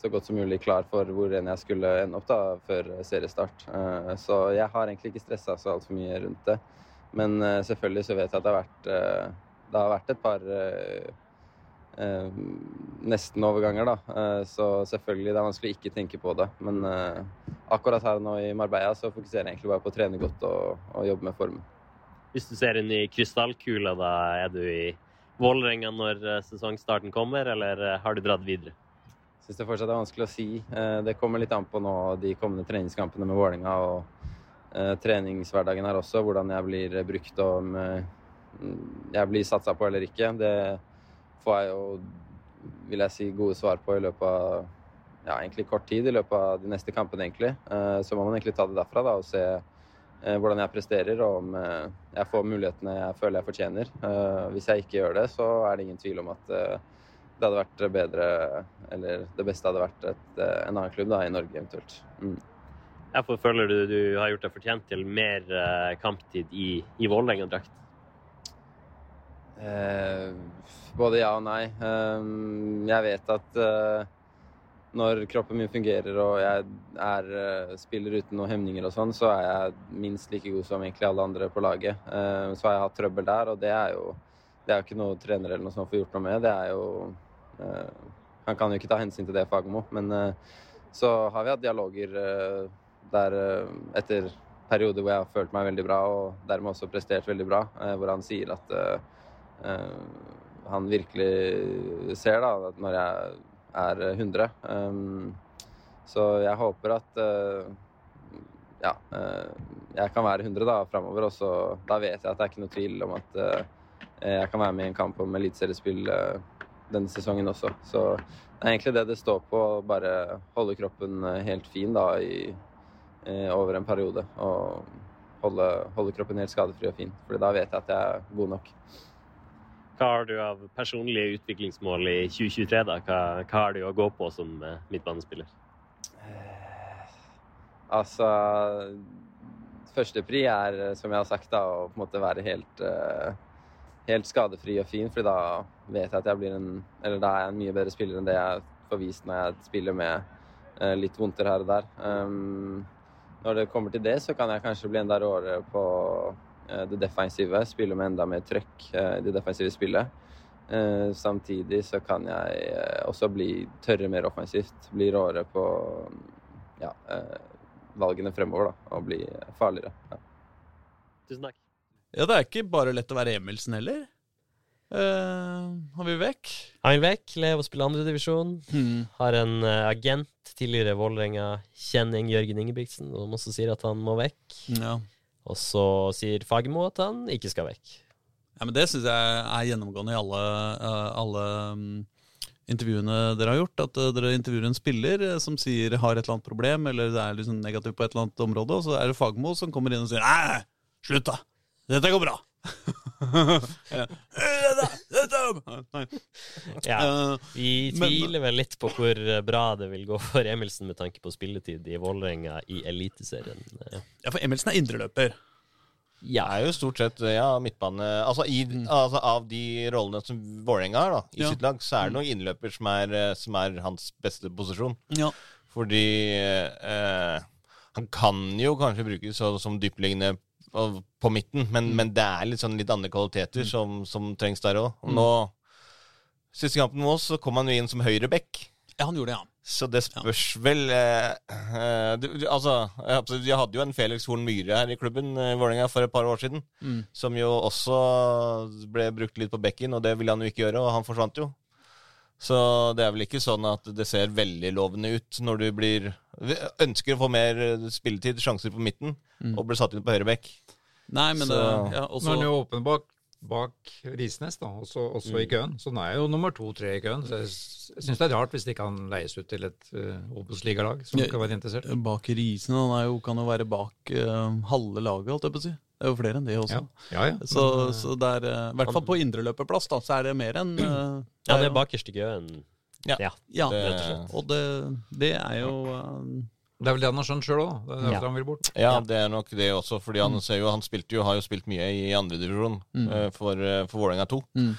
så godt som mulig klar for hvor enn jeg skulle ende opp da før seriestart. Uh, så jeg har egentlig ikke stressa så altfor mye rundt det. Men uh, selvfølgelig så vet jeg at det har vært, uh, det har vært et par eh, nesten-overganger, da. Eh, så selvfølgelig det er vanskelig å ikke tenke på det. Men eh, akkurat her nå i Marbella så fokuserer jeg egentlig bare på å trene godt og, og jobbe med formen. Hvis du ser inn i krystallkula, da er du i Vålerenga når eh, sesongstarten kommer, eller eh, har du dratt videre? Syns det fortsatt er vanskelig å si. Eh, det kommer litt an på nå de kommende treningskampene med Vålerenga og treningshverdagen her også, hvordan jeg blir brukt og om jeg blir satsa på eller ikke. Det får jeg jo, vil jeg si, gode svar på i løpet av ja, egentlig kort tid, i løpet av de neste kampene, egentlig. Eh, så må man egentlig ta det derfra da, og se eh, hvordan jeg presterer, og om eh, jeg får mulighetene jeg føler jeg fortjener. Hvis jeg ikke gjør det, så er det ingen tvil om at det hadde vært bedre Eller det beste hadde vært et, eh, en annen klubb da, i Norge eventuelt. Mm. Derfor føler du du har gjort deg fortjent til mer eh, kamptid i, i Vålerenga-drakt? Eh, både ja og nei. Um, jeg vet at uh, når kroppen min fungerer og jeg er, uh, spiller uten noen hemninger og sånn, så er jeg minst like god som egentlig alle andre på laget. Uh, så har jeg hatt trøbbel der, og det er jo det er jo ikke noe trenere eller noe sånt får gjort noe med. Det er jo Han kan jo ikke ta hensyn til det, Fagermo. Men eh, så har vi hatt dialoger eh, der eh, etter perioder hvor jeg har følt meg veldig bra, og dermed også prestert veldig bra, eh, hvor han sier at eh, eh, han virkelig ser da når jeg er 100. Um, så jeg håper at eh, ja, eh, jeg kan være 100 da framover, og da vet jeg at det er ikke noe tvil om at eh, jeg kan være med i en kamp om eliteseriespill eh, denne sesongen også. Så det er egentlig det det står på, å bare holde kroppen eh, helt fin da i, eh, over en periode. Og holde, holde kroppen helt skadefri og fin, for da vet jeg at jeg er god nok. Hva har du av personlige utviklingsmål i 2023? da? Hva, hva har du å gå på som eh, midtbanespiller? Altså Førstepri er, som jeg har sagt, da, å på en måte være helt, eh, helt skadefri og fin. fordi da vet jeg at jeg blir en Eller da er jeg en mye bedre spiller enn det jeg får vist når jeg spiller med eh, litt vondter her og der. Um, når det kommer til det, så kan jeg kanskje bli enda råere på eh, det defensive. Spille med enda mer trøkk eh, i det defensive spillet. Uh, samtidig så kan jeg også bli tørre mer offensivt. Bli råere på ja, uh, valgene fremover, da. Og bli farligere. Ja. Tusen takk. Ja, det er ikke bare lett å være Emilsen heller. Uh, han vil vekk. Han vil vekk, lever og spiller andredivisjon. Mm. Har en uh, agent, tidligere Vålerenga-kjenning Jørgen Ingebrigtsen, som også sier at han må vekk. Ja. Og så sier Fagermo at han ikke skal vekk. Ja, men Det syns jeg er gjennomgående i alle, uh, alle um, intervjuene dere har gjort. At uh, dere intervjuer en spiller eh, som sier har et eller annet problem, eller det er liksom negativt på et eller annet område, og så er det Fagermo som kommer inn og sier Nei, slutt, da! Dette går bra! ja. Nei. Ja, Eh, Vi tviler vel litt på hvor bra det vil gå for Emilsen med tanke på spilletid i Vålerenga i Eliteserien. Eh, ja, for Emilsen er indreløper. Det er jo stort sett ja, midtbane Altså, i, altså Av de rollene som Vålerenga har da, i Ja. sitt lag, så er det nok innløper som er, eh, som er hans beste posisjon. Ja. Fordi eh, han kan jo kanskje brukes som dyptliggende på- midten, men, men det er litt sånn litt andre kvaliteter som, som trengs der òg. Nå Siste kampen med oss så kom han jo inn som høyreback. ja, han gjorde det, ja. Så det spørs vel eh, eh, du, du, Altså, Vi hadde jo en Felix Horn Myhre her i klubben eh, i Vålerenga for et par år siden. Mm. Som jo også ble brukt litt på bekken, og det ville han jo ikke gjøre, og han forsvant jo. Så det er vel ikke sånn at det ser veldig lovende ut når du blir ønsker å få mer spilletid, sjanser på midten, Mm. og blir satt inn på høyre bekk. Nei, men det, Så- ja, også, er han jo åpen bak, bak Risnes, da, også, også i køen. Så han er jo nummer to-tre i køen. Så jeg syns det er rart hvis det ikke kan leies ut til et uh, Obos-ligalag som Ja. kan være interessert. Bak Risnes, han er jo, kan jo være bak uh, halve laget, holdt jeg på å si. Det er jo flere enn det også. Ja, ja. ja. Så, Men, eh, så det er, eh, i hvert fall på indreløperplass, da, så er det mer enn eh, Ja, det er bakerst i køen. Ja. Ja. Ja, Det- og det, det er jo um... det er vel det han har skjønt sjøl òg. Det er derfor Ja. han vil bort. Ja, det er nok det også, fordi han ser jo Han jo, har jo spilt mye i andredivisjon Mm. uh, for, uh, for Vålerenga 2. Mm.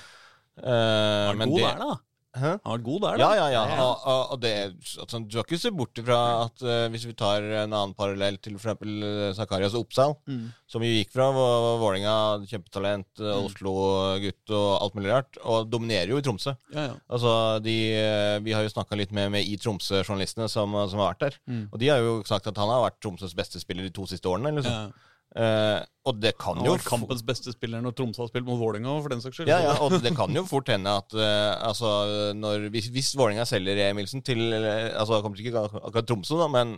Uh, Han er men god det- der, da. Hæ? Han har vært god der, da. Ja, ja, ja. Og, og, og det, altså, du har ikke se bort ifra at uh, hvis vi tar en annen parallell til f.eks. Uh, Zakarias Oppsal, Mm. som jo gikk fra Vå- Vålerenga, kjempetalent, uh, Mm. Oslo-gutt og alt mulig rart, og dominerer jo i Tromsø. Ja, ja. Altså, de, eh, Vi har jo snakka litt med, med i Tromsø-journalistene som, som har vært der. Mm. Og de har jo sagt at han har vært Tromsøs beste spiller de to siste årene. Liksom. Ja. Eh, og det kan jo kampens beste spiller når Tromsø har spilt mot Vålerenga, for den saks skyld. ja, ja, og det kan jo fort hende at uh, altså, når, hvis, hvis Vålerenga selger Emilsen til eh, altså, Kommer ikke akkurat Tromsø, da, men,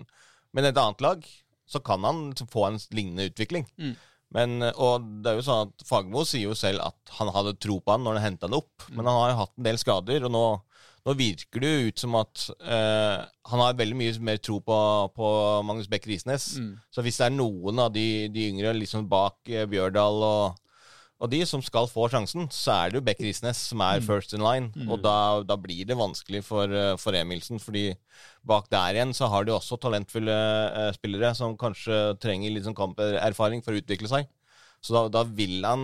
men et annet lag, så kan han få en lignende utvikling. Mm. Men, og det er jo sånn at Fagermo sier jo selv at han hadde tro på han når han henta det opp, men han har jo hatt en del skader, og nå, nå virker det jo ut som at eh, han har veldig mye mer tro på, på Magnus Beck Risnes. Mm. Så hvis det er noen av de, de yngre liksom bak eh, Bjørdal og, Og de som skal få sjansen, så er det jo Beck Risnes som er first in line. Og da, da blir det vanskelig for, eh, for Emilsen, fordi bak der igjen så har de også talentfulle eh, spillere som kanskje trenger litt sånn kamperfaring for å utvikle seg. Så da, da vil han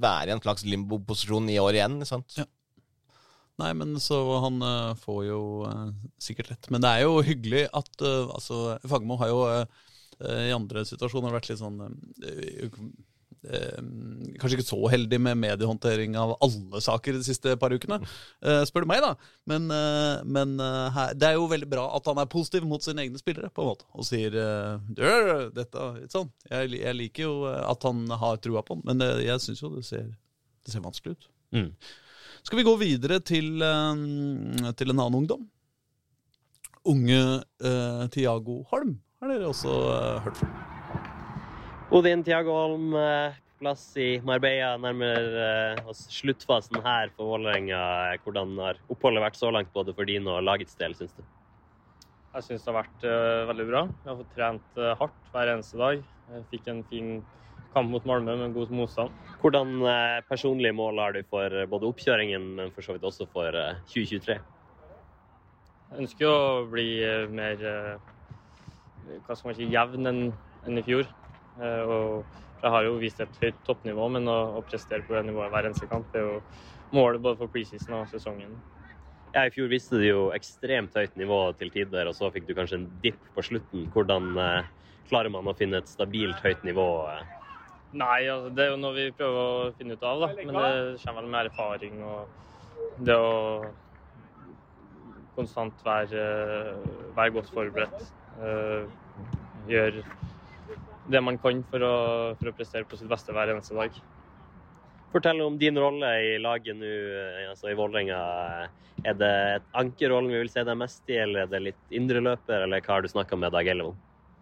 være i en slags limbo-posisjon i år igjen. sant? Ja. Nei, men så han uh, får jo uh, sikkert rett. Men det er jo hyggelig at uh, altså, Fagermo har jo i andre situasjoner vært litt sånn Kanskje ikke så heldig med mediehåndtering av alle saker de siste par ukene, spør du meg, da. Men, men det er jo veldig bra at han er positiv mot sine egne spillere, på en måte. Og sier eh, «Du, dette, sånn. jeg, jeg liker jo at han har trua på ham, men jeg syns jo det ser, det ser vanskelig ut. Mm. Skal vi gå videre til, eh, til en annen ungdom? Unge uh, Tiago Holm har dere også uh, hørt fra. Odin Tiago Holm, plass i Marbella, nærmer oss sluttfasen her for Vålerenga. Hvordan har oppholdet vært så langt, både for din og lagets del, syns du? Jeg syns det har vært veldig bra. Jeg har fått trent hardt hver eneste dag. Jeg fikk en fin kamp mot Malmö med god motstand. Hvordan eh, personlige mål har du for eh, både oppkjøringen, men for så vidt også for eh, 2023? Jeg ønsker å bli eh, mer eh, hva skal man si, jevn enn i fjor. Eh, Og jeg har jo vist et høyt toppnivå, men å, å prestere på det nivået hver eneste kamp er jo målet både for preseason og sesongen. Ja, I fjor viste du jo ekstremt høyt nivå til tider, og så fikk du kanskje en dipp på slutten. Hvordan eh, klarer man å finne et stabilt høyt nivå? Eh? Nei, altså, det er jo noe vi prøver å finne ut av, da. Men det kommer vel med erfaring og det å konstant være, være godt forberedt. eh, Gjøre det man kan for å, for å prestere på sitt beste hver eneste dag. Fortell om din rolle i laget nå, eh, altså i Vålerenga. Er det et ankerrollen vi vil se deg mest i, eller er det litt indreløper, eller hva har du snakka med Dag Ellevold?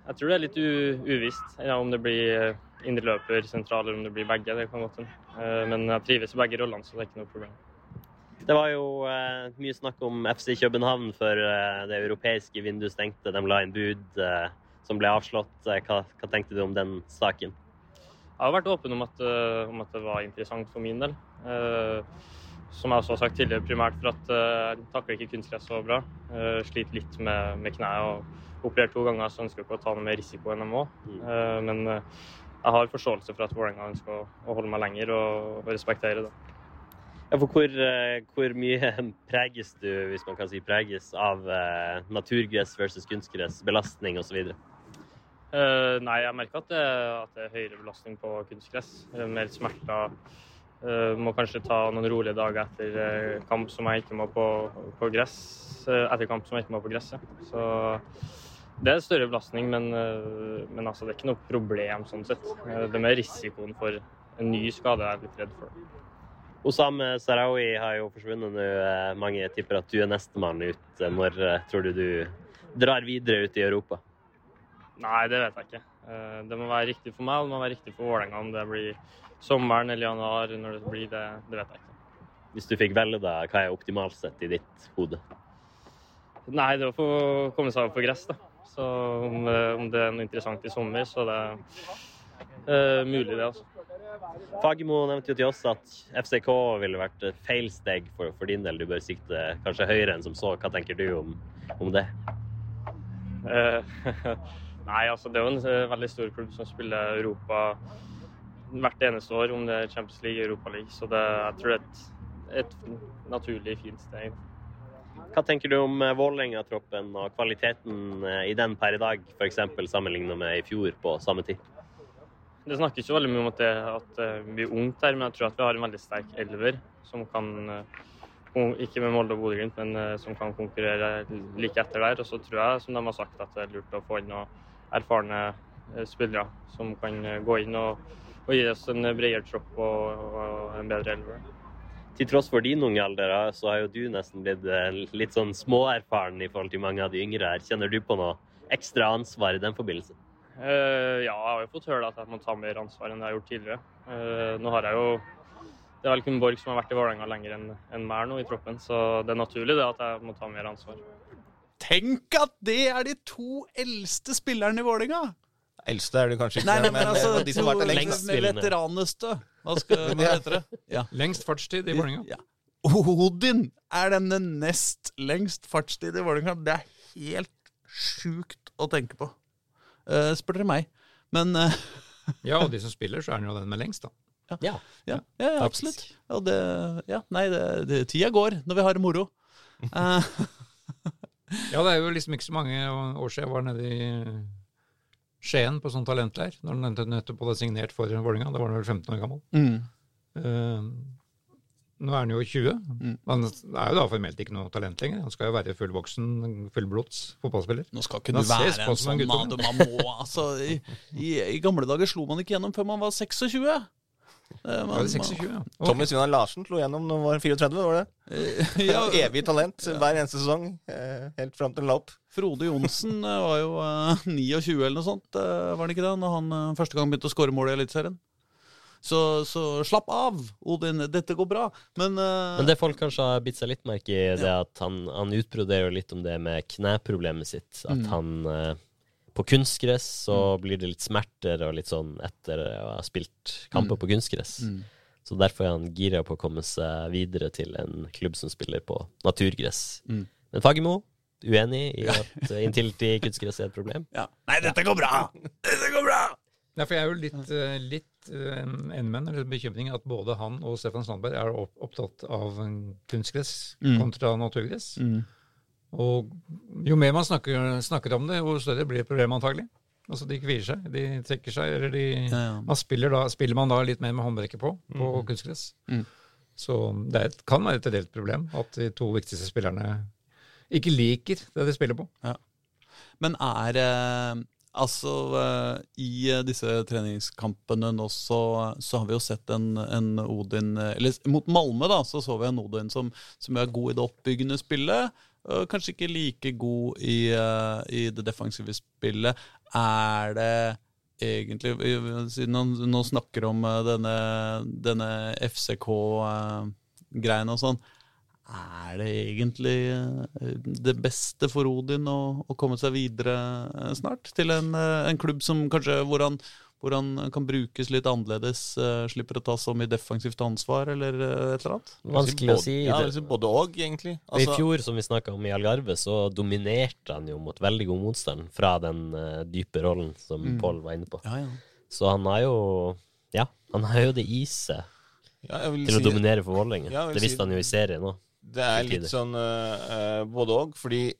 Jeg tror det er litt u uvisst ja, om det blir eh, indreløper, sentral, eller om det blir begge. Det kan godt. Eh, Men jeg trives i begge rollene, så det er ikke noe problem. Det var jo eh, mye snakk om FC København før eh, det europeiske vinduet stengte. De la inn bud som ble avslått. Hva, hva tenkte du om den saken? Jeg har vært åpen om at, om at det var interessant for min del. Som jeg også har sagt tidligere, primært for at jeg takler ikke kunstgress så bra. Eh, sliter litt med, med kneet og operert to ganger, så ønsker jeg ikke å ta noe mer risiko enn jeg må. Mm. Eh, men jeg har forståelse for at Vålerenga ønsker å, å holde meg lenger, og, og respektere det. Ja, for hvor, eh, hvor mye preges du, hvis man kan si preges, av eh, naturgress versus kunstgress, belastning osv.? Uh, nei, jeg merker at det, at det er høyere belastning på kunstgress. Eh, Mer smerter. Uh, må kanskje ta noen rolige dager etter eh, kamp som jeg ikke må på, på gress. Uh, etter kamp som jeg ikke må på gresset. Så det er større belastning, men, eh, men altså, det er ikke noe problem sånn sett. Eh, det med risikoen for en ny skade jeg er litt redd for. Osam Sarawi har jo forsvunnet nå. Eh, Mange tipper at du er nestemann ut. Når tror du du drar videre ut i Europa? Nei, det vet jeg ikke. Det må være riktig for meg, og det må være riktig for Vålerenga. Om det blir sommeren eller januar, når det blir det, det vet jeg ikke. Hvis du fikk velge, da, hva er optimalt sett i ditt hode? Nei, det er å få komme seg over på gress, da. Så om, eh, om det er noe interessant i sommer, så det er uh, mulig, det, altså. Fagermo nevnte jo til oss at FCK ville vært et feilsteg for, for din del. Du bør sikte kanskje høyere enn som så. Hva tenker du om, om det? Uh, Nei, altså det er jo en veldig stor klubb som spiller Europa hvert eneste år, om det er Champions League Europa League. Så det, jeg tror det er et, et naturlig fint steg. Hva tenker du om eh, Vålerenga-troppen og kvaliteten eh, i den per i dag, f.eks. sammenlignet med i fjor på samme tid? Det snakkes jo veldig mye om at det, at vi blir ungt her, men jeg tror at vi har en veldig sterk elver som kan eh, Ikke med Molde og Bodø-Glimt, men eh, som kan konkurrere like etter der. Og så tror jeg, som de har sagt, at det er lurt å få inn noen erfarne eh, spillere som kan eh, gå inn og, og gi oss en bredere tropp og, og en bedre elver. Til tross for din unge alder, så har jo du nesten blitt eh, litt sånn småerfaren i forhold til mange av de yngre her. Kjenner du på noe ekstra ansvar i den forbindelse? Uh, ja, jeg har jo fått høre at jeg må ta mer ansvar enn jeg har gjort tidligere. Uh, nå har jeg jo Det er vel kun Borg som har vært i Vålerenga lenger enn en meg nå i troppen, så det er naturlig det at jeg må ta mer ansvar. Tenk at det er de to eldste spillerne i Vålerenga! Eldste er det kanskje ikke, Nei, nei, men men, altså de som har vært lengst. veteraneste. Hva, skal, hva heter det? Ja. Lengst fartstid i Vålerenga. Ja. Odin er den med nest lengst fartstid i Vålerenga. Det er helt sjukt å tenke på. Uh, spør dere meg. Men uh, Ja, og de som spiller, så er han jo den med lengst, da. Ja. ja, ja, ja absolutt. Og det, ja, nei, det, det, tida går når vi har moro. Uh, Ja, det er jo liksom ikke så mange år siden jeg var nede i Skien på sånn talentleir, når han nettopp- nettopp hadde signert for Vålerenga. Da var han vel 15 år gammel. mm. Uh, nå er han jo 20. Mm. Han er jo da formelt ikke noe talent lenger. Han skal jo være fullvoksen, fullblods fotballspiller. Nå skal ikke du være en sånn mann. Man må, altså, i, i, I gamle dager slo man ikke gjennom før man var 26. Eh, Da man- det 26, ja. Og- Tommy Svinan Larsen slo gjennom når han var 34, var det? Eh, ja, Evig talent hver eneste sesong. eh, Helt fram til han la opp. Frode Johnsen eh, var jo eh, 29 eller noe sånt, eh, var han ikke det? Når han eh, første gang begynte å skåre mål i Eliteserien. Så, så slapp av, Odin. Dette går bra. Men, uh... Men det folk kanskje har bitt seg litt merke i, det ja. at han, han utbroderer litt om det med kneproblemet sitt. At Mm. han eh, På kunstgress så blir det litt smerter og litt sånn etter å ha spilt kamper på kunstgress. Mm. Så derfor er han gira på å komme seg videre til en klubb som spiller på naturgress. Mm. Men Fagermo uenig i at inntilt i kunstgress er et problem. ja. Nei, dette går bra! Dette går bra! Ja, for jeg er jo litt, eh, litt uh, enig med en bekymring at både han og Stefan Sandberg er opptatt av kunstgress Mm. kontra naturgress. Mm. Og jo mer man snakker, snakker om det, jo større blir problemet antagelig. Altså De kvier seg, de trekker seg, eller de Ja, ja. man spiller, da, spiller man da litt mer med håndbrekket på, på kunstgress. Mm. Så det et, kan være et delt problem at de to viktigste spillerne ikke liker det de spiller på. Men er eh, Altså, eh, i eh, disse treningskampene nå, så, så har vi jo sett en, en Odin eh, Eller mot Malmö, da, så så vi en Odin som, som er god i det oppbyggende spillet. Kanskje ikke like god i, eh, i det defensive spillet. Er det egentlig Siden han nå snakker om eh, denne, denne FCK-greien og sånn. Er det egentlig eh, det beste for Odin å, å komme seg videre eh, snart? Til en, eh, en klubb som kanskje hvor han, hvor han kan brukes litt annerledes? uh, Slipper å ta så mye defensivt ansvar, eller uh, et eller annet? Vanskelig å si. Ja, Det- altså både og, egentlig. I Altså, fjor, som vi snakka om i Algarve, så dominerte han jo mot veldig god motstand fra den uh, dype rollen som Mm. Pål var inne på. Ja, ja. Så han har jo Ja, han har jo det i seg ja, jeg vil til å dominere for Vålerenga. Det si visste han jo i serien òg. Det er litt sånn uh, både òg, fordi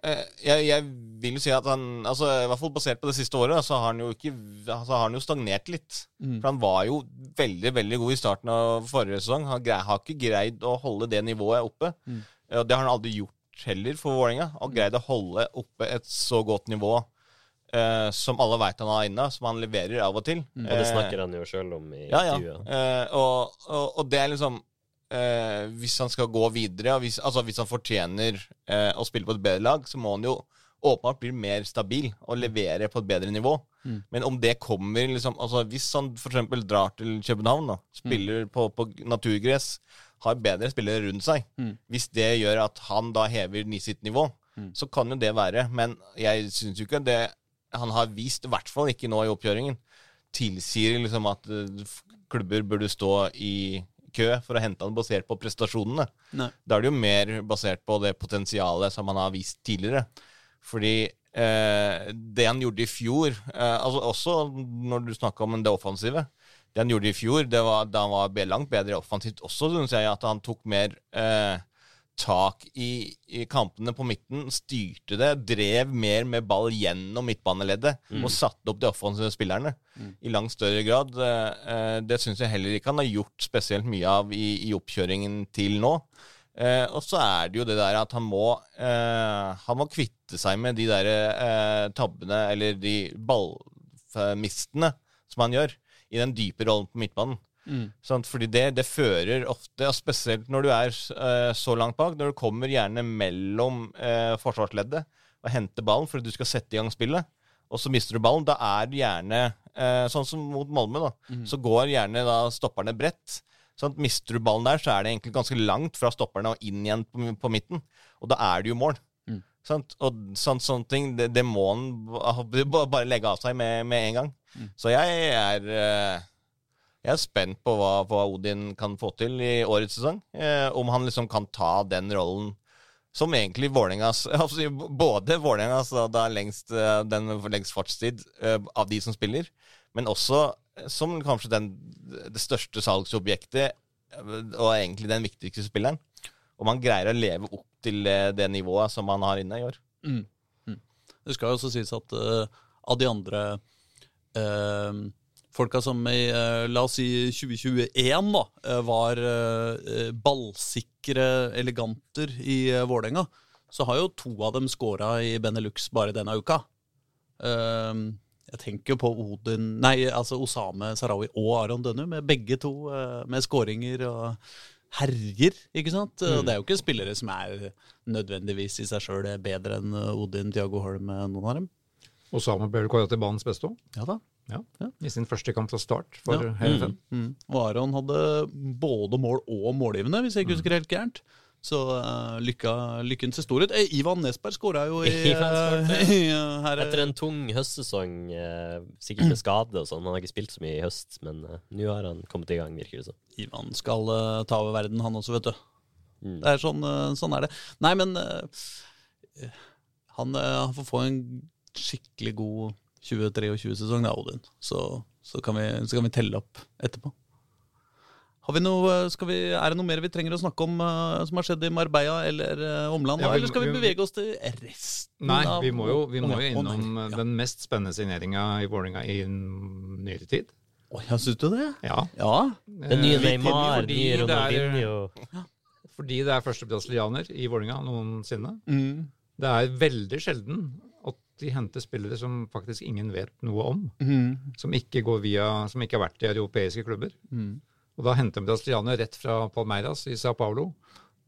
jeg, jeg vil jo si at han altså I hvert fall basert på det siste året, så har han jo ikke altså har han jo stagnert litt. Mm. For han var jo veldig veldig god i starten av forrige sesong. Han grei, har ikke greid å holde det nivået oppe. Mm. Og det har han aldri gjort heller for Vålerenga. Han greid å holde oppe et så godt nivå eh, som alle veit han har inne, som han leverer av og til. Og det Eh, snakker han jo sjøl om i ja, ja. Eh, og, og, og det er liksom eh, Hvis han skal gå videre, hvis, altså hvis han fortjener eh, å spille på et bedre lag, så må han jo åpenbart bli mer stabil og levere på et bedre nivå. Mm. Men om det kommer liksom altså Hvis han f.eks. drar til København, da, spiller på, på naturgress, har bedre spillere rundt seg Mm. Hvis det gjør at han da hever sitt nivå, Mm. så kan jo det være. Men jeg syns jo ikke det han har vist, i hvert fall ikke nå i oppkjøringen, tilsier liksom at eh, klubber burde stå i kø for å hente han basert på prestasjonene. Nei. Da er det jo mer basert på det potensialet som han har vist tidligere. Fordi eh, det han gjorde i fjor, eh, altså også når du snakker om det offensive Det han gjorde i fjor, det var, da han var langt bedre offensivt også, syns jeg at han tok mer eh, tak i, i kampene på midten, styrte det, drev mer med ball gjennom midtbaneleddet og satte opp de offensive spillerne i langt større grad. Eh, eh, det syns jeg heller ikke han har gjort spesielt mye av i, i oppkjøringen til nå. Eh, og så er det jo det der at han må eh, Han må kvitte seg med de der eh, tabbene, eller de ballmistene som han gjør, i den dype rollen på midtbanen. Mm. Sant? Fordi det, det fører ofte, og spesielt når du er uh, så langt bak, når du kommer gjerne mellom uh, forsvarsleddet og henter ballen fordi du skal sette i gang spillet, og så mister du ballen, da er det gjerne uh, Sånn som mot Malmö, da. Så går gjerne da stopperne bredt. Sånn at Mister du ballen der, så er det egentlig ganske langt fra stopperne og inn igjen på, på midten. Og da er det jo mål. Mm. Sant? Og sånn, sånne ting, det, det må han ba- ba- bare legge av seg med, med en gang. Så jeg er Jeg er spent på hva, hva Odin kan få til i årets sesong. Eh, om han liksom kan ta den rollen som egentlig Vålerengas altså, Både Vålerengas da lengst, eh, den lengst fartstid eh, av de som spiller, men også eh, som kanskje den, det største salgsobjektet og egentlig den viktigste spilleren. Om han greier å leve opp til det nivået som han har inne i år. Mm. Mm. Det skal jo også sies at uh, av de andre uh, folka som i uh, la oss si 2021 da, var ballsikre eleganter i Vålerenga, så har jo to av dem scora i Benelux bare denne uka. jeg tenker på Odin Nei, altså Osame Sarawi og Aron Dønnu, med begge to med scoringer og herjer, ikke sant? Mm. Det er jo ikke spillere som er nødvendigvis i seg sjøl bedre enn Odin, Diago Holm, noen av dem. Osame ble vel til banens beste òg, Ja da. I sin første kamp fra start for Ja. hele FN. Mm. Og Aron hadde både mål og målgivende, hvis jeg ikke husker helt gærent. Så uh, lykka, lykken ser stor ut. Eh, Ivan Nesberg skåra jo i, uh, i uh, her, Etter en tung høstsesong, sikkert med skade og sånn. Han har ikke spilt så mye i høst, men nå har han kommet i gang, virker det som. Ivan skal ta over verden, han også, vet du. Mm. Det er sånn, sånn er det. Nei, men han, han får få en skikkelig god 2023-sesong, da, Odin. Så, så, kan vi, så kan vi telle opp etterpå. Har vi noe, eh, skal vi, er det noe mer vi trenger å snakke om uh, som har skjedd i Marbella eller uh, omland? Ja, eller skal vi vi- bevege oss til resten Nei, av vi må jo, vi må jo innom Ja. den mest spennende signeringa i Vålerenga i nyere tid. Å, ja, syns du det? Ja. Ja. Den nye Eh, Neymar, fordi nye det er- Ronaldinho Fordi det er første brasilianer i Vålerenga noensinne. Mm. Det er veldig sjelden de henter spillere som faktisk ingen vet noe om. Mm. Som ikke, går via, som ikke har vært i europeiske klubber. Mm. Og da henter de brasilianere rett fra Palmeiras i Sao Paulo.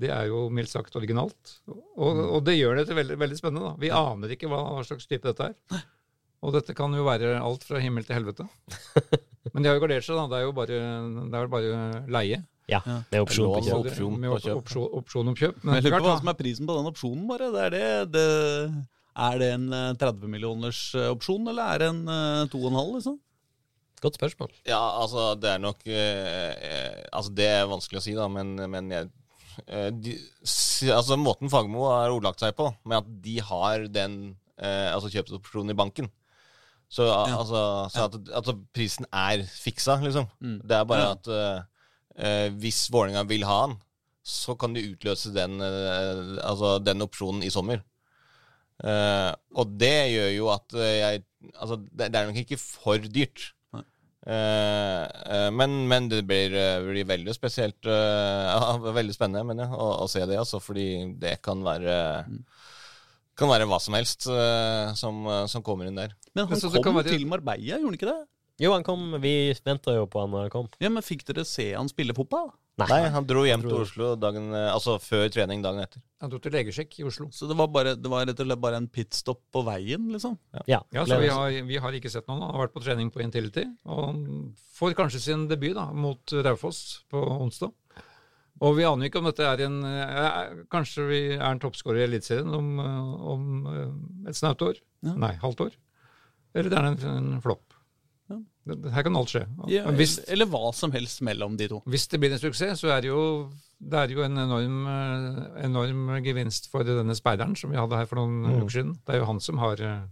Det er jo mildt sagt originalt. Og, og det gjør det til veldig, veldig spennende. da. Vi aner ikke hva, hva slags type dette er. Og dette kan jo være alt fra himmel til helvete. Men de har jo gardert seg, da. Det er jo bare, det er bare leie. Ja, med opsjon på kjøp. opsjon opsjon, opsjon om kjøp. Men Jeg lurer på hva som er prisen på den opsjonen, bare. Det er, det, det, er det en eh, 30 millioners eh, opsjon, eller er det en eh, 2,5, liksom? Godt spørsmål. Ja, altså, det er nok eh, eh, Altså, det er vanskelig å si, da, men, men jeg eh, de, Altså, måten Fagermo har ordlagt seg på, med at de har den eh, altså kjøpsopsjonen i banken Så, Ja. altså, så at, altså, prisen er fiksa, liksom. Mm. Det er bare Ja. at eh, eh, hvis Vålerenga vil ha han, så kan de utløse den, eh, altså, den opsjonen i sommer. Eh, og det gjør jo at eh, jeg Altså, det, det er nok ikke for dyrt. Uh, Eh, eh, men, men det blir, blir veldig spesielt ja, Veldig spennende mener jeg, å, å se det, altså, fordi det kan være Kan være hva som helst som, som kommer inn der. Men han men kom være- til Marbella, gjorde han ikke det? Jo, han kom. Vi venta jo på han da han kom. Ja, men Fikk dere se han spille fotball? Nei, han dro hjem Han til Oslo dagen, eh, altså før trening dagen etter. Han dro til legesjekk i Oslo. Så det var, bare, det var rett og slett bare en pitstop på veien, liksom? Ja, Ja, så vi har, vi har ikke sett noen. Han har vært på trening på Intility. Og han får kanskje sin debut da, mot Raufoss på onsdag. Og vi aner ikke om dette er en eh, Kanskje vi er en toppskårer i Eliteserien om, eh, om et snaut år? Ja. Nei, halvt år. Eller det er en, en flopp. Her kan alt skje. Ja, hvis, Eller hva som helst mellom de to. hvis det blir en suksess, så er det jo, det er jo en enorm, eh, enorm gevinst for denne speideren som vi hadde her for noen Mm. uker siden. Det er jo han som har eh,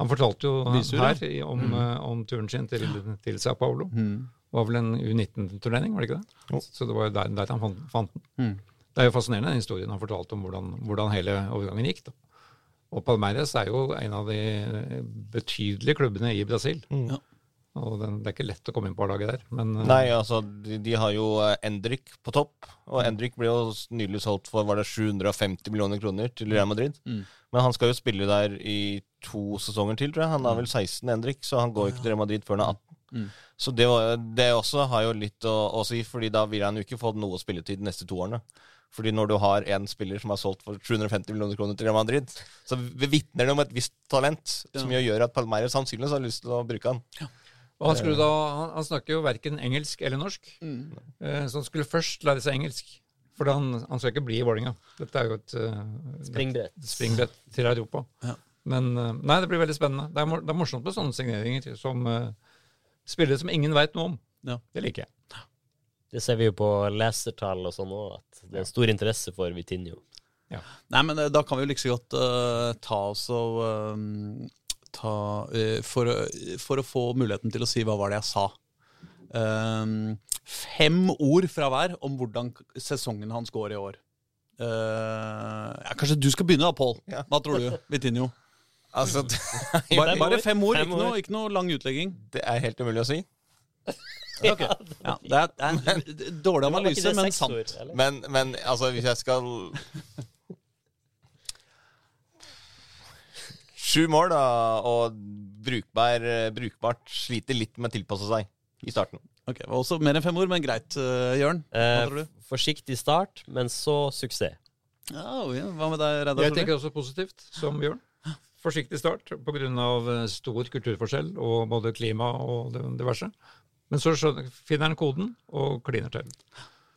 Han fortalte jo Visur, her ja. om, mm. om turen sin til, til Sao Paulo. Mm. Det var vel en U19-turnering, var det ikke det? Jo. Så det var jo der, der han fant, fant den. Mm. Det er jo fascinerende, den historien han fortalte om hvordan, hvordan hele overgangen gikk. da. Og Palmeiras er jo en av de betydelige klubbene i Brasil. Ja. Og den, det er ikke lett å komme inn på A-laget der. Men eh, Nei, altså, de, de har jo eh, Endrik på topp. Og Endrik ble jo nylig solgt for var det 750 millioner kroner til Real Madrid. Mm. Men han skal jo spille der i to sesonger til, tror jeg. Han er vel 16, Endrik, så han går jo ikke til Real Madrid før han er 18. Mm. Så det, det også har jo litt å, å si, fordi da vil han jo ikke få noe spilletid de neste to årene. Fordi når du har en spiller som er solgt for 750 millioner kroner til Real Madrid, så vitner det om et visst talent som Ja. jo gjør at Palmeiras sannsynligvis har lyst til å bruke han. Og han, da, han, han snakker jo verken engelsk eller norsk, Mm. eh, så han skulle først lære seg engelsk. For han, han skal ikke bli i Vålerenga. Dette er jo et eh, Springbrett. et springbrett til Europa. Ja. Men eh, nei, det blir veldig spennende. Det er, mor det er morsomt med sånne signeringer som uh, spillere som ingen veit noe om. Det liker jeg. Det ser vi jo på lesertall og sånn òg, at det er stor interesse for Vitinho. Nei, men eh, da kan vi jo like liksom godt uh, ta oss og eh, ta eh, for, for å få muligheten til å si hva var det jeg sa. Um, fem ord fra hver om hvordan sesongen hans går i år. Uh, ja, kanskje du skal begynne da, Pål. Ja. Hva tror du? Vitinho. Altså, Bare, bare fem ord, Fem ikke noe, ikke noe lang utlegging. det er helt umulig å si. Ja, det, er, det er en dårlig analyse, men sant. ord. Men, men altså, hvis jeg skal Sju mål, da, og brukbar, brukbart sliter litt med å tilpasse seg i starten. Ok, det var også mer enn fem ord, men greit, uh, Jørn. Hva Eh, tror du? forsiktig start, men så suksess. Ja, hva med deg, Reidar? Jeg tenker også positivt, som Bjørn. Forsiktig start pga. stor kulturforskjell og både klima og det diverse. Men så skjønner, finner han koden og kliner til.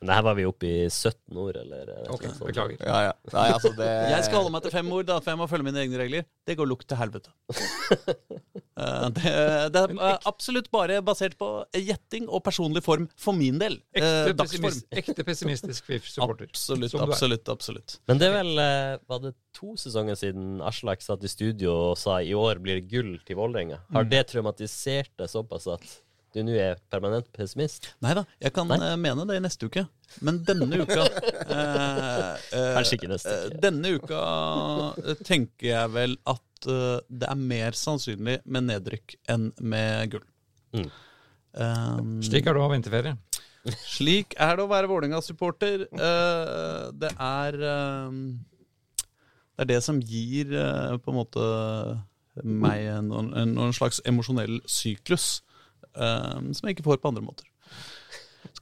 Men det her var vi oppe i 17 ord, eller? er det Ok, noe? Beklager. Ja, ja. Nei, altså, det Jeg skal holde meg til fem ord, da, for jeg må følge mine egne regler. Det går lukt til helvete. uh, det, det er absolutt bare basert på gjetting og personlig form for min del. Eh, Ekte, uh, pessimist, ekte pessimistisk VIF-supporter. Absolutt, absolutt, absolutt. Men det er vel uh, Var det to sesonger siden Aslak satt i studio og sa i år blir det gull til Vålerenga? Har det traumatisert deg såpass at du nå er permanent pessimist? Nei da, jeg kan Nei? eh, mene det i neste uke. Men denne uka eh, eh, Kanskje ikke neste eh, uke. Denne uka tenker jeg vel at eh, det er mer sannsynlig med nedrykk enn med gull. Mm. Um, Slik er det å ha vinterferie. Slik er det å være Vålerenga-supporter. Eh, det er eh, Det er det som gir eh, på en måte meg en, en, en slags emosjonell syklus eh, som jeg ikke får på andre måter.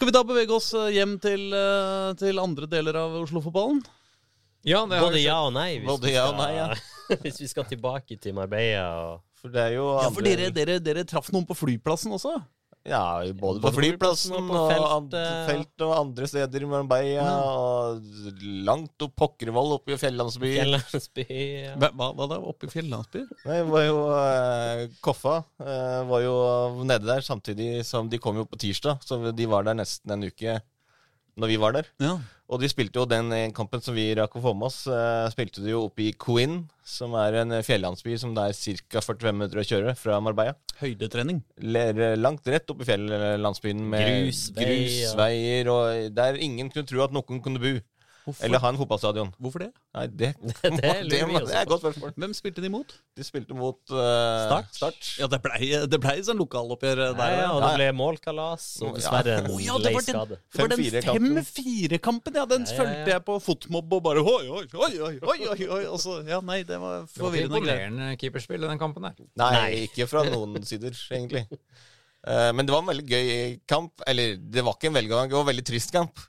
Skal vi da bevege oss eh, hjem til, eh, til andre deler av Oslo-fotballen? Ja, det har Både ja og nei. Hvis, Både vi ja skal, og nei, ja. hvis vi skal tilbake til Marbella og For det er jo Ja, for dere, dere, dere traff noen på flyplassen også? Ja, både på Både på flyplassen og på på og, felt og andre steder i Marbella. Og langt opp Pokkervoll, oppe i fjellandsby. Fjellandsby. Ja. Hva, hva, da? Oppe i fjellandsby? Nei, det var jo eh, Koffa eh, var jo nede der samtidig som de kom jo på tirsdag. Så de var der nesten en uke når vi var der. Ja. Og de spilte jo den eh, kampen som vi rakk å få med oss, eh, spilte de jo oppe i Quinn, som er en eh, fjellandsby som det er ca. 45 minutter å kjøre fra Marbella. Høydetrening. Ler, langt rett opp i fjellandsbyen med Grusvei, ja. grusveier, og der ingen kunne tro at noen kunne bo. Hvorfor, Eller ha en fotballstadion. hvorfor det? Nei, det, Det det, det, er et på. godt spørsmål. Hvem spilte de mot? De spilte mot uh, Start. Start. Ja, det blei det ble sånn lokaloppgjør der. Nei, ja, og det ble målkalas, og dessverre en Å ja, det var den, skade. det var den 5-4-kampen. 5-4-kampen, ja. Den Ja, ja, ja. fulgte jeg på fotmobb og bare oi, oi, oi, oi, oi, oi. Og så, ja, nei, det var Det var ikke forvirrende greier. imponerende keeperspill i den kampen der. Nei, Nei. ikke fra noen sider, egentlig. Uh, men det var en veldig gøy kamp. Eller, det var ikke en veldig gøy kamp, det var en veldig trist kamp.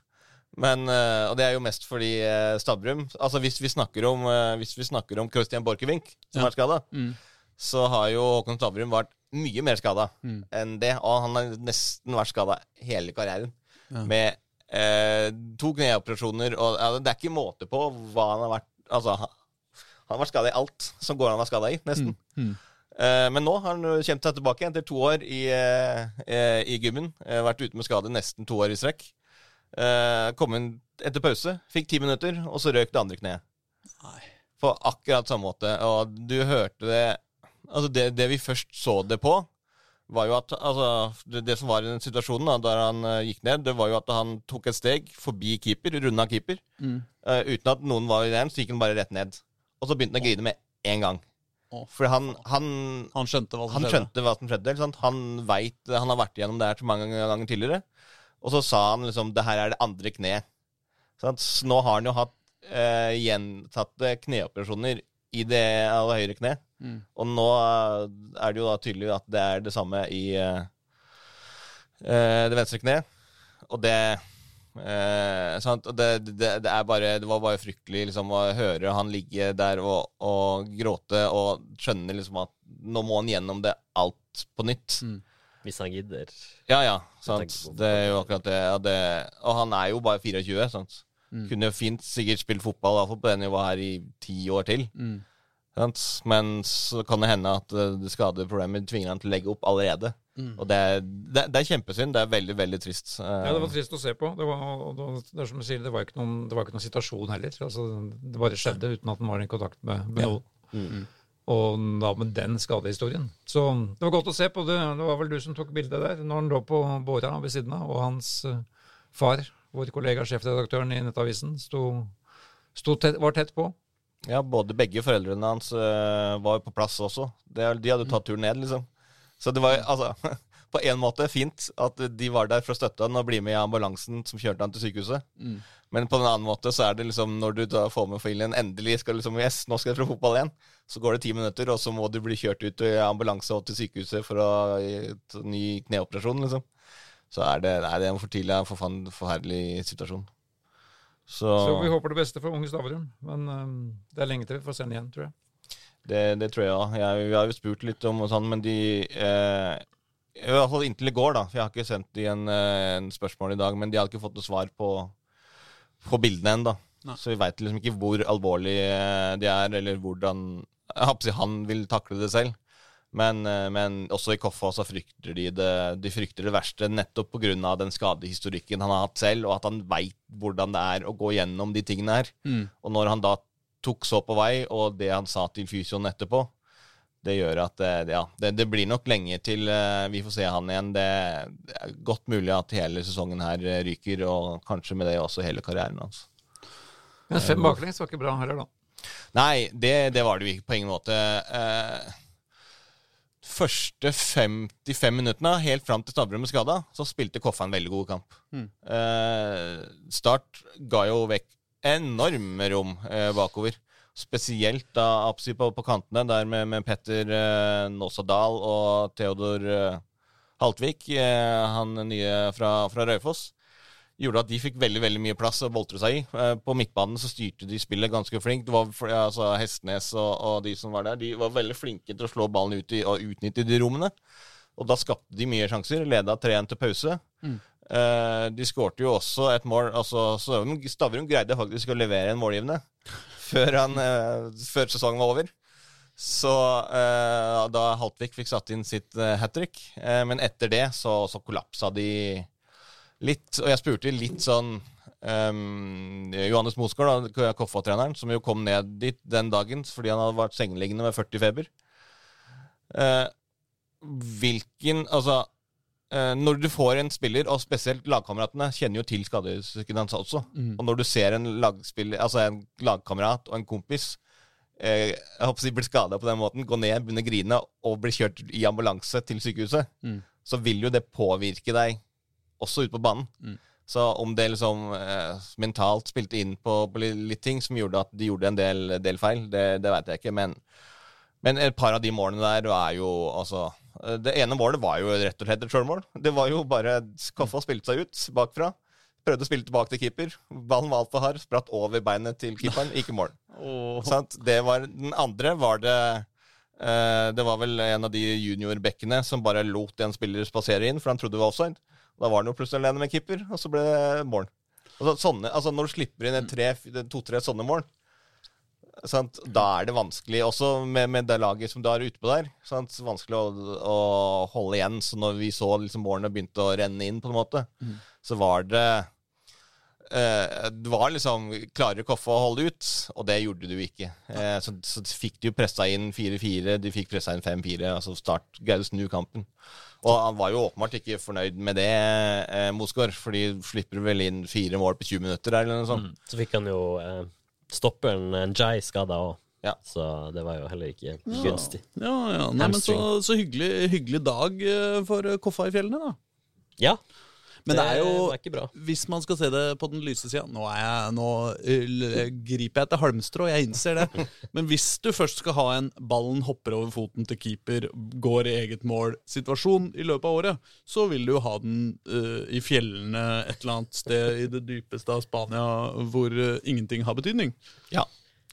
Men, eh, og det er jo mest fordi uh, Stabrum Altså Hvis vi snakker om uh, Hvis vi snakker om Christian Borchgrevink, som Ja. er skada, Mm. så har jo Håkon Stabrum vært mye mer skada Mm. enn det. Og han har nesten vært skada hele karrieren. Ja. Med eh, to kneoperasjoner og ja, Det er ikke måte på hva han har vært Altså, han, har vært skada i alt som går an å være skada i, nesten. Mm. Eh, men nå har han kjempet seg tilbake etter to år i, eh, eh, i gymmen. Eh, vært ute med skade nesten to år i strekk. Eh, kom inn etter pause, fikk ti minutter, og så røk det andre kneet. På akkurat samme måte. Og du hørte det Altså, det, det vi først så det på, var jo at altså, det, det som var i den situasjonen da der han uh, gikk ned, det var jo at han tok et steg forbi keeper, runda keeper, Mm. Uh, uten at noen var i den, så gikk han bare rett ned. Og så begynte han å grine med en gang. For han, han, Han skjønte hva som han skjedde. skjønte hva som skjedde. Han vet, han har vært igjennom det her så mange ganger tidligere. Og så sa han liksom det her er det andre kneet. Så nå har han jo hatt eh, gjentatte kneoperasjoner i det aller høyre kne. Mm. Og nå eh, er det jo da tydelig at det er det samme i eh, eh, det venstre kneet. Og det eh, sant? Det, det, det er bare Det var bare fryktelig liksom, å høre han ligge der og, og gråte og skjønne liksom at nå må han gjennom det alt på nytt. Mm. Hvis han gidder. Ja, ja. Sant? Det er jo akkurat det. Ja, det. Og han er jo bare 24. Sant? Mm. Kunne jo fint sikkert spilt fotball fall på det nivået her i ti år til. Mm. Sant? Men så kan det hende at det det skadeproblemet tvinger han til å legge opp allerede. Og det er, det, det er kjempesynd. Det er veldig, veldig trist. Eh, Ja, det var trist å se på. Det var, det, det er som du sier, det var ikke noen, det var ikke noen situasjon heller. Altså, det bare skjedde uten at han var i kontakt med, med noen. Og da med den skadehistorien. Så det var godt å se på. Det, det var vel du som tok bildet der, når han lå på båra ved siden av, og hans eh, far, vår kollega sjefredaktøren i Nettavisen, sto, sto tett, var tett på. Ja, både begge foreldrene hans eh, var på plass også. De hadde tatt turen ned, liksom. Så det var altså på en måte fint at de var der for å støtte han og bli med i ambulansen som kjørte han til sykehuset. Men på en annen måte så er det liksom når du da får med familien endelig skal liksom Yes, nå skal jeg fra fotball igjen. Så går det ti minutter, og så må du bli kjørt ut i ambulanse og til sykehuset for å gi et ny kneoperasjon, liksom. Så er det, nei, det er en for tidlig, forfan- forferdelig situasjon. Så, Så vi håper det beste for unge Stavrum. Men um, det er lenge til vi får se den igjen, tror jeg. Det, det tror jeg òg. Vi har jo spurt litt om og sånn, men de eh, I hvert fall inntil i går, da. For jeg har ikke sendt de en, eh, en spørsmål i dag, men de har ikke fått noe svar på, på bildene ennå. Så vi veit liksom ikke hvor alvorlig eh, de er, eller hvordan han vil takle det selv. Men, eh, men også i Koffa så frykter de det, de frykter det verste nettopp pga. den skadehistorikken han har hatt selv, og at han veit hvordan det er å gå gjennom de tingene her. Og når han da tok så på vei, og det han sa til fysioen etterpå, det gjør at eh, ja, det, det blir nok lenge til eh, vi får se han igjen. Det, er godt mulig at hele sesongen her ryker, og kanskje med det også hele karrieren hans. Men fem baklengs var ikke bra heller, da. Nei, det, det var det jo ikke på ingen måte. Eh, første 55 minuttene, helt fram til Stabrum ble skada, så spilte Koffa en veldig god kamp. Eh, start ga jo vekk enorme rom eh, bakover. Spesielt da Apsi på, på kantene, der med, med Petter eh, Nåsadal og Theodor eh, Haltvik, eh, han nye fra, fra Raufoss gjorde at de fikk veldig veldig mye plass å boltre seg i. Eh, På midtbanen så styrte de spillet ganske flinkt. Det var altså Hestnes og, og de som var der, de var veldig flinke til å slå ballen ut i, og utnytte de rommene. Og da skapte de mye sjanser. Leda 3-1 til pause. Eh, de skårte jo også et mål altså Stavrum greide faktisk å levere en målgivende før, han, eh, før sesongen var over. Så eh, da Haltvik fikk satt inn sitt eh, hat trick. Eh, men etter det så, så kollapsa de litt. Og jeg spurte litt sånn um, Johannes Mosgaard, Koffa-treneren, som jo kom ned dit den dagen fordi han hadde vært sengeliggende med 40 feber. Uh, hvilken Altså uh, Når du får en spiller, og spesielt lagkameratene, kjenner jo til skadesyken hans også. Og når du ser en lagspiller, altså en lagkamerat og en kompis eh, jeg håper de blir skada på den måten, gå ned, begynne å grine og bli kjørt i ambulanse til sykehuset, så vil jo det påvirke deg også ute på banen. Så om det liksom eh, mentalt spilte inn på, på litt ting som gjorde at de gjorde en del, del feil, det, det veit jeg ikke. Men, men et par av de målene der er jo altså eh, Det ene målet var jo rett og slett et sjølmål. Det var jo bare Koffa spilte seg ut bakfra. Prøvde å spille tilbake til keeper. Ballen var altfor hard. Spratt over beinet til keeperen. Ikke mål. Sant? Det var, den andre var det eh, Det var vel en av de juniorbekkene som bare lot en spiller spasere inn, for han trodde det var offside. Da var han jo plutselig alene med keeper, og så ble det mål. Altså, sånne, altså Når du slipper inn to-tre sånne mål, sant? da er det vanskelig, også med, med det laget som du har utpå der, sant? vanskelig å, å holde igjen. Så når vi så liksom målene begynte å renne inn, på en måte, så var det eh, du var liksom Klarer Koffe å holde ut? Og det gjorde du ikke. Eh, så, så fikk de jo pressa inn 4-4, de fikk pressa inn 5-4. Altså Start greide å snu kampen. Og han var jo åpenbart ikke fornøyd med det, eh, Mosgaard, for de slipper vel inn fire mål på 20 minutter, eller noe sånt. Så fikk han jo eh, stopperen Njay skada òg. Ja. Så det var jo heller ikke gunstig. Ja, ja. Nei, men så, så hyggelig, hyggelig dag eh, for eh, Koffa i fjellene, da. Ja, Men det er jo ikke bra. Hvis man skal se det på den lyse sida Nå, er jeg, nå eh, griper jeg etter halmstrå, jeg innser det. Men hvis du først skal ha en ballen hopper over foten til keeper, går i eget mål-situasjon i løpet av året, så vil du jo ha den uh, i fjellene et eller annet sted i det dypeste av Spania hvor uh, ingenting har betydning. Ja.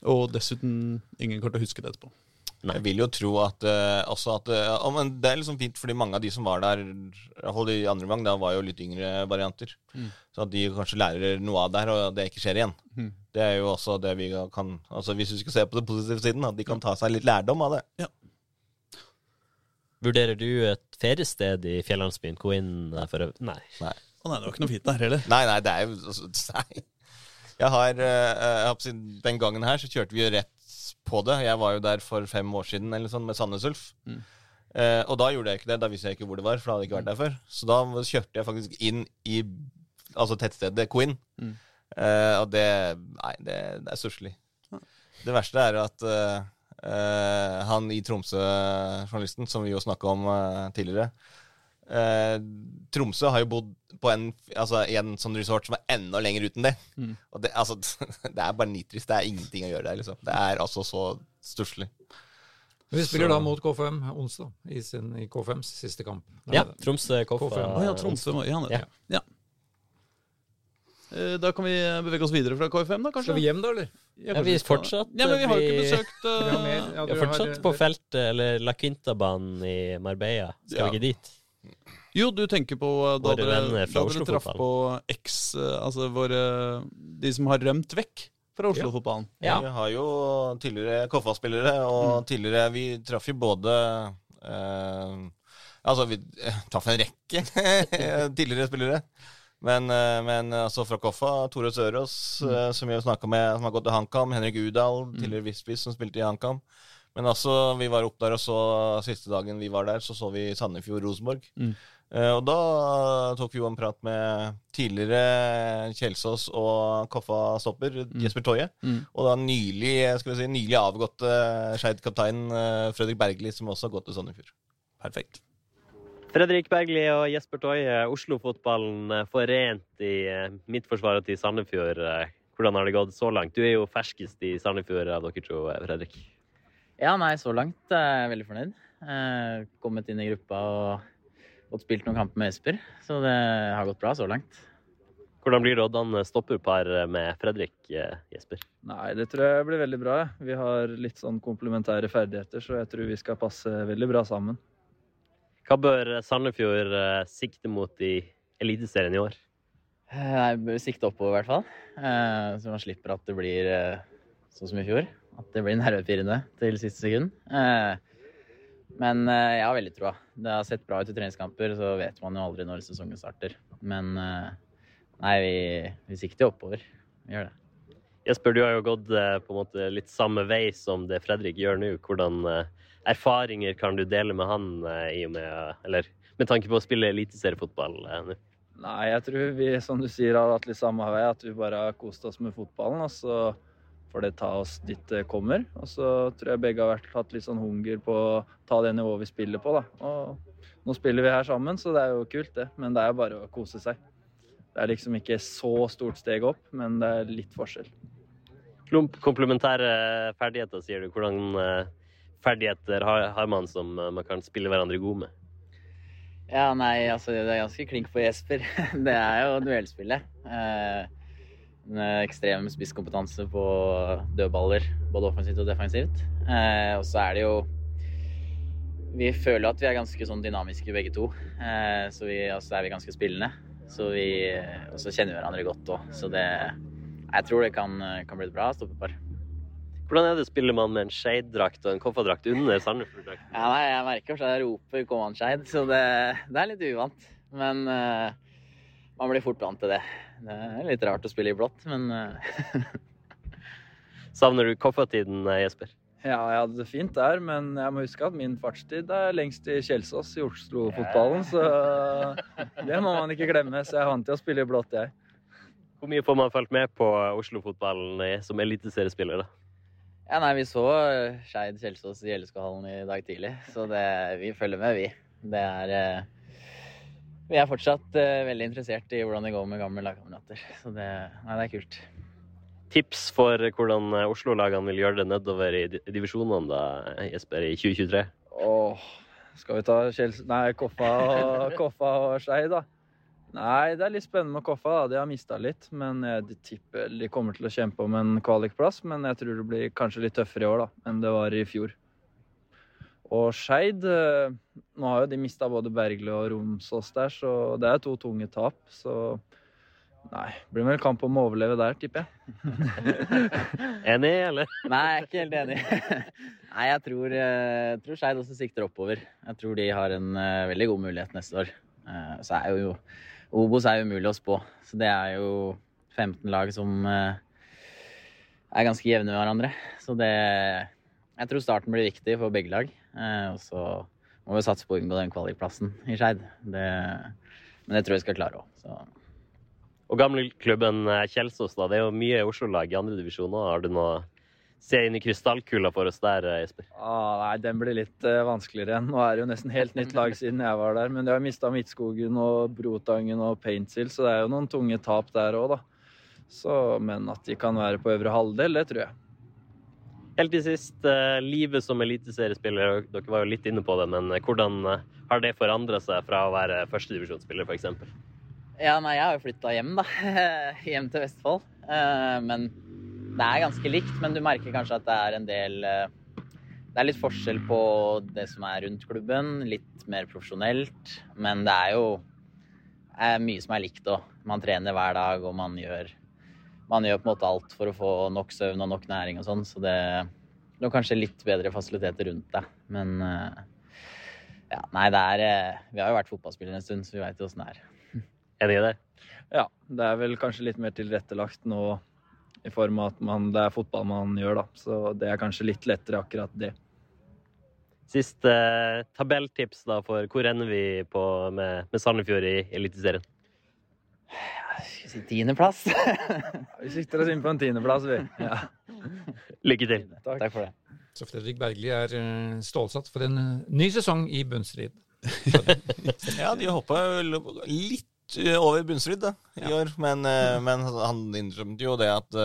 Og dessuten ingen kommer til å huske det etterpå. Nei. Jeg vil jo tro at uh, også at uh, ja, men Det er liksom fint, fordi mange av de som var der, i hvert i andre gang, da var jo litt yngre varianter. Mm. Så at de kanskje lærer noe av det her, og det ikke skjer igjen. Mm. Det er jo også det vi kan altså Hvis vi skal se på den positive siden, at de kan ta seg litt lærdom av det. Vurderer du et feriested i fjellandsbyen Koin for øvrig? Nei. Å nei, det var ikke noe fint der heller. Nei, nei, det er jo altså, Nei. Jeg har, eh, jeg har Den gangen her så kjørte vi jo rett på det. Jeg var jo der for fem år siden eller sånn med Sandnes Ulf. Mm. Eh, og da gjorde jeg ikke det. Da visste jeg ikke hvor det var, for da hadde jeg ikke vært der før. Så da kjørte jeg faktisk inn i altså tettstedet Queen. Mm. Eh, og det Nei, det, det er stusslig. Det verste er at eh, eh, han i Tromsø-journalisten, som vi jo snakka om eh, tidligere eh, Tromsø har jo bodd på en, altså, en sånn resort som er enda lenger ut enn det. Mm. Og det, altså, det er bare nitrist. Det er ingenting å gjøre der, liksom. Det er altså så stusslig. Vi spiller Så- da mot K5 onsdag i, sin, i K5s siste kamp. Ja, Tromsø Koffa. K5. Å ja, Tromsø. Ja, ja. ja. Eh, Da kan vi bevege oss videre fra KFM, da, kanskje? Skal vi hjem, da, eller? Ja, vi er fortsatt, Ja, men vi har jo ikke besøkt uh... Vi har mer. Ja, Vi er fortsatt har- på feltet, eller La Quinta-banen i Marbella. Skal Ja. vi ikke dit? Jo, du tenker på eh, da Våre dere, venner da dere traff på X, eh, altså våre De som har rømt vekk fra Oslo-fotballen. Ja. Vi har jo tidligere Koffa-spillere, og tidligere Vi traff jo både eh, Altså, vi eh, traff en rekke tidligere spillere. Men, eh, men altså fra Koffa, Tore Sørås, mm. som vi har snakka med, som har gått til HamKam. Henrik Udal, tidligere Visvis, som spilte i HamKam. Men altså, vi var opp der og så siste dagen vi var der, så så vi Sandefjord-Rosenborg. Mm. Uh, og da tok vi jo en prat med tidligere Kjelsås og Koffa-stopper Jesper Toje. Mm. Og da nylig, skal vi si, nylig avgåtte Skeid-kaptein uh, Fredrik Bergli, som også har gått til Sandefjord. Perfekt. Fredrik Bergli og Jesper Toje, Oslo-fotballen eh, forent i midtforsvaret til Sandefjord. Hvordan har det gått så langt? Du er jo ferskest i Sandefjord av dere to, Fredrik. Ja, nei, så langt er jeg veldig fornøyd. Eh, kommet inn i gruppa og fått spilt noen kamper med Esper. Så det har gått bra så langt. Hvordan blir Roddan stopperpar med Fredrik, eh, Jesper? Nei, det tror jeg blir veldig bra. Vi har litt sånn komplementære ferdigheter, så jeg tror vi skal passe veldig bra sammen. Hva bør Sandefjord eh, sikte mot i Eliteserien i år? Eh, Jeg bør sikte oppover, i hvert fall. Eh, Så man slipper at det blir sånn som i fjor. At det blir nervepirrende til siste sekund. Eh, Men eh, jeg har veldig troa. Det har sett bra ut i treningskamper, så vet man jo aldri når sesongen starter. Men eh, nei, vi, vi sikter jo oppover. Vi gjør det. Jesper, du har jo gått på en måte litt samme vei som det Fredrik gjør nå. Hvordan erfaringer kan du dele med han i og med Eller med tanke på å spille eliteseriefotball nå? Nei, jeg tror vi, som du sier, har hatt litt samme vei. At vi bare har kost oss med fotballen, og så får det ta oss dit det kommer. Og så tror jeg begge har vært, hatt litt sånn hunger på å ta det nivået vi spiller på, da. Og nå spiller vi her sammen, så det er jo kult, det. Men det er jo bare å kose seg. Det er liksom ikke så stort steg opp, men det er litt forskjell. Klump, komplementære ferdigheter, sier du. Hvordan eh, ferdigheter har, man som eh, man kan spille hverandre god med? Ja, nei, altså det er ganske klink på Jesper. Det er jo duellspillet. Eh, en ekstrem spisskompetanse på dødballer, både offensivt og defensivt. Eh, og så er det jo Vi føler at vi er ganske sånn dynamiske begge to. Eh, så vi, også er vi ganske spillende. Så vi, og så kjenner vi hverandre godt òg. Så det Jeg tror det kan, kan bli et bra stoppepar. Hvordan er det spiller man med en Skeid-drakt og en Koffa-drakt under Sandefjord-drakten? Ja, nei, jeg merker at jeg roper 'kom an, Skeid', så det, det er litt uvant. Men eh, man blir fort vant til det. Det er litt rart å spille i blått, men eh, Savner du Koffa-tiden, eh, Jesper? Ja, jeg hadde det fint der, men jeg må huske at min fartstid er lengst i Kjelsås i Oslo-fotballen, så det må man ikke glemme. Så jeg er vant til å spille i blått, jeg. Hvor mye får man fulgt med på Oslo-fotballen eh, som eliteseriespiller? da? Ja, nei, vi så Skeid Kjelsås i LSK-hallen i dag tidlig, så det, vi følger med, vi. Det er eh, Vi er fortsatt uh, veldig interessert i hvordan det går med gamle lagkamerater. Så det, nei, det er kult. Tips for hvordan eh, Oslo-lagene vil gjøre det nedover i di- divisjonene da, Jesper, i 2023? Åh, skal vi ta Kjels... Nei, Koffa og, Koffa og Skei, da? Nei, det er litt spennende med Koffa. da. De har mista litt. Men jeg tipper de kommer til å kjempe om en kvalikplass. Men jeg tror det blir kanskje litt tøffere i år da, enn det var i fjor. Og Skeid eh, Nå har jo de mista både Bergljot og Romsås der, så det er to tunge tap. Så nei, blir vel kamp om å overleve der, tipper jeg. Enig, eller? Nei, jeg er ikke helt enig. Nei, jeg tror, eh, tror Skeid også sikter oppover. Jeg tror de har en eh, veldig god mulighet neste år. Eh, så er jo Obos er jo umulig å spå. Så det er jo 15 lag som er ganske jevne med hverandre. Så det Jeg tror starten blir viktig for begge lag. Eh, og så må vi satse på å unngå den kvalikplassen i Skeid. Men det tror jeg skal klare òg. Og gamleklubben eh, Kjelsås, da. Det er jo mye Oslo-lag i andredivisjon òg. Har du noe Se inn i krystallkula for oss der, eh, Jesper? Ah, nei, den blir litt uh, vanskeligere igjen. Nå er det jo nesten helt nytt lag siden jeg var der. Men de har mista Midtskogen og Brotangen og Paintsil, så det er jo noen tunge tap der òg, da. Så, men at de kan være på øvre halvdel, det tror jeg. Helt til sist, eh, livet som eliteseriespiller. Dere var jo litt inne på det, men eh, hvordan eh, har det forandra seg fra å være førstedivisjonsspiller, f.eks.? Ja, nei, jeg har jo flytta hjem, da. hjem til Vestfold. Men det er ganske likt. Men du merker kanskje at det er en del Det er litt forskjell på det som er rundt klubben. Litt mer profesjonelt. Men det er jo mye som er likt òg. Man trener hver dag, og man gjør man gjør på en måte alt for å få nok søvn og nok næring og sånn, så det det er kanskje litt bedre fasiliteter rundt deg. Men eh, ja, nei, det er eh, Vi har jo vært fotballspillere en stund, så vi veit jo åssen det er. Enig i det? Ja, det er vel kanskje litt mer tilrettelagt nå i form av at man, det er fotball man gjør, da. Så det er kanskje litt lettere akkurat det. Siste eh, tabelltips da for hvor ender vi på med, med Sandefjord i Eliteserien? Si tiendeplass? Vi sikter oss inn på en tiendeplass, vi. Ja. Lykke til. Takk for det. Så Fredrik Bergli er eh, stålsatt for en eh, ny sesong i bunnstrid. Ja, de hoppa litt eh, over bunnstrid da, i Ja. år, men, men han innrømte jo det at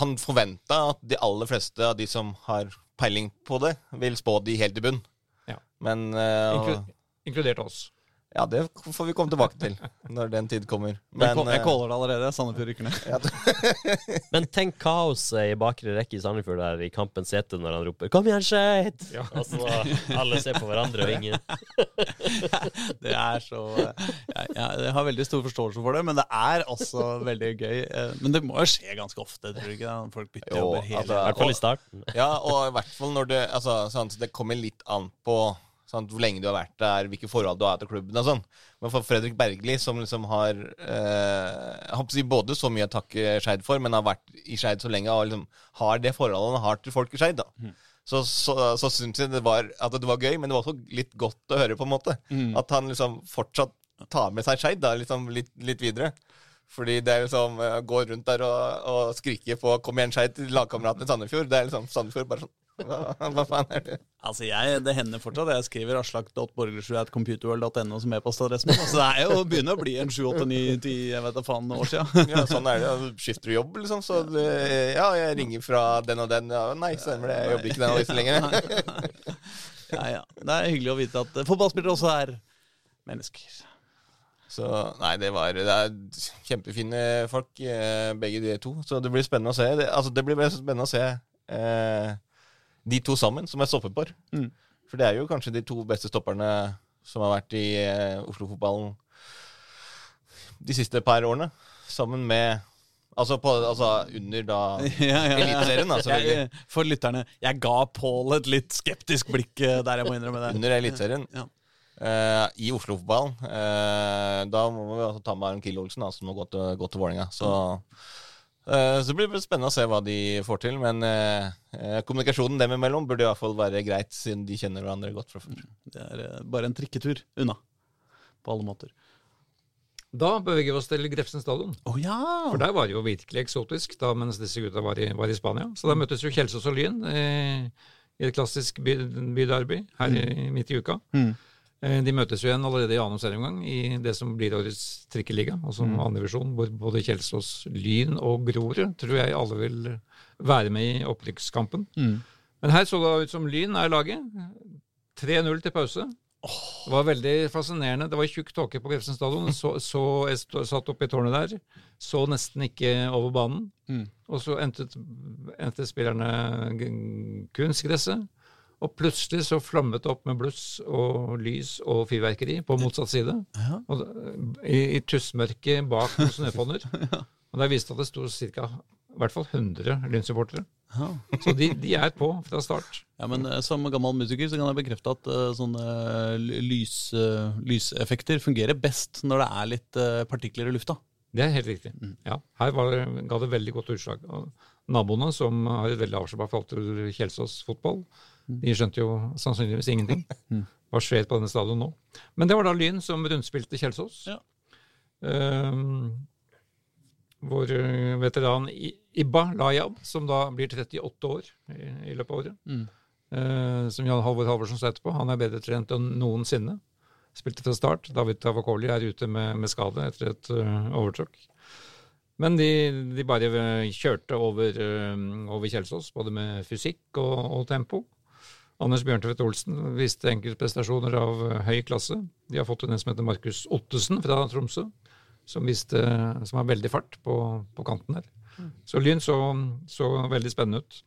han forventa at de aller fleste av de som har peiling på det, vil spå de helt i bunn. Ja. Men uh, Inklu inkludert oss. Ja, det får vi komme tilbake til når den tid kommer. Men, jeg eh, caller det allerede. Sandefjord rykker ned. Men tenk kaoset i bakre rekke i Sandefjord der i kampens hete når han roper 'Kom igjen, Skeid!' Ja. så alle ser på hverandre, og ingen Det er så jeg, jeg, har veldig stor forståelse for det, men det er også veldig gøy. Eh, Men det må jo skje ganske ofte, tror du ikke? Folk bytter Jo, jobber hele altså, I hvert fall i starten. Ja, og i hvert fall når det altså, sant, Det kommer litt an på sant, hvor lenge du har vært der, hvilke forhold du har til klubben og sånn. Men for Fredrik Bergli, som liksom har eh, si både så mye å takke Skeid for, men har vært i Skeid så lenge og liksom har det forholdet han har til folk i Skeid, da. Så, så, så syns jeg det var, at det var gøy, men det var også litt godt å høre, på en måte. At han liksom fortsatt tar med seg Skeid liksom litt, litt videre. Fordi det er liksom å Gå rundt der og, og skrike på 'kom igjen, Skeid' til lagkameratene i Sandefjord. Det er liksom Sandefjord bare sånn Hva, hva faen er det? Altså, jeg, Det hender fortsatt. Jeg skriver aslak.borgersrud.computerworld.no som e-postadressen min. Altså, det er jo begynner å bli en 7, 8, 9, 10 jeg vet da faen år siden. Ja, sånn er det. Skifter du jobb, liksom. Så det, ja, jeg ringer fra den og den. Ja, nei, stemmer det. Jeg jobber ikke den avisen lenger. Ja, ja. Det er hyggelig å vite at eh, fotballspillere også er mennesker. Så nei, det var Det er kjempefine folk, eh, begge de to. Så det blir spennende å se. Det, altså, det blir spennende å se eh, de to sammen, som er stoppepar. Mm. For det er jo kanskje de to beste stopperne som har vært i eh, Oslo-fotballen de siste par årene. Sammen med Altså, på, altså under da Ja, ja. Eliteserien, da, selvfølgelig. Jeg, for lytterne, jeg ga Pål et litt skeptisk blikk eh, der, jeg må innrømme det. Under Eliteserien. Ja. Uh, I Oslo-fotballen. Uh, da må vi også ta med Aron Kill Olsen, da, som har gått til, gått til Vålerenga. Så, eh, så det blir spennende å se hva de får til. Men eh, eh, kommunikasjonen dem imellom burde i hvert fall være greit, siden de kjenner hverandre godt fra før. Det er eh, bare en trikketur unna. På alle måter. Da beveger vi oss til Grefsen stadion. Å ja! For der var det jo virkelig eksotisk da mens disse gutta var i, var i Spania. Så da møttes jo Kjelsås og Lyn eh, i et klassisk by, byderby her i, midt i uka. Mm. Eh, de møtes jo igjen allerede i annen serieomgang i det som blir årets trikkeliga, altså mm. andredivisjon, hvor både Kjelsås, Lyn og Grorud tror jeg alle vil være med i opprykkskampen. Mm. Men her så det ut som Lyn er laget. 3-0 til pause. Det var veldig fascinerende. Det var tjukk tåke på Grefsen stadion. Så, så jeg stå, satt oppe i tårnet der. Så nesten ikke over banen. Mm. Og så endte, endte spillerne kunstgresset. Og plutselig så flammet det opp med bluss og lys og fyrverkeri på motsatt side. Ja. Og I, i tussmørket bak noen snøfonner. Og der viste det at det sto ca. i hvert fall 100 Lyn-supportere. Ja. Så de, de er på fra start. Ja, men eh, Som gammel musiker så kan jeg bekrefte at uh, sånne lys, uh, lyseffekter fungerer best når det er litt uh, partikler i lufta. Det er helt riktig. Ja, her var, det- ga det veldig godt utslag. Og naboene, som har et veldig avslappa forhold til Kjelsås fotball, de skjønte jo sannsynligvis ingenting. Hva skjer på denne stadion nå? Men det var da Lyn som rundspilte Kjelsås. Ja. Um, vår eh, veteran I- Ibba Layab, som da blir 38 år i, i løpet av året, Mm. uh, som Jan Halvor Halvorsen sa etterpå, han er bedre trent enn noensinne. Spilte fra start. David Tavakoli er ute med, med skade etter et uh, overtråkk. Men de, de bare kjørte over, uh, over Kjelsås, både med fysikk og, og tempo. Anders Bjørntvedt Olsen viste enkeltprestasjoner av eh, høy klasse. De har fått en som heter Markus Ottesen fra Tromsø, som, viste, som har veldig fart på, på kanten der. Så Lyn så, så veldig spennende ut.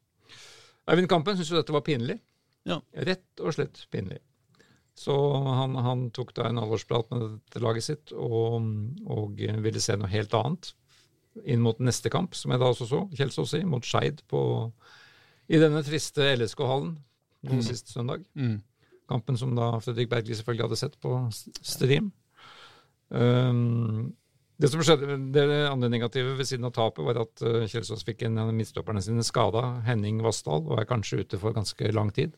Eivind Kampen syntes jo dette var pinlig. Ja. Rett og slett pinlig. Så han, han tok da en alvorsprat med dette laget sitt og, og ville se noe helt annet inn mot neste kamp, som jeg da også så, Kjelsås i, mot Skeid på- i denne triste LSK-hallen nå sist søndag. Mm. Kampen som da Fredrik Bergli selvfølgelig hadde sett på stream. Um, det som skjedde, det andre negative ved siden av tapet, var at uh, Kjelsås fikk en av midtstopperne sine skada, Henning Vassdal, og er kanskje ute for ganske lang tid.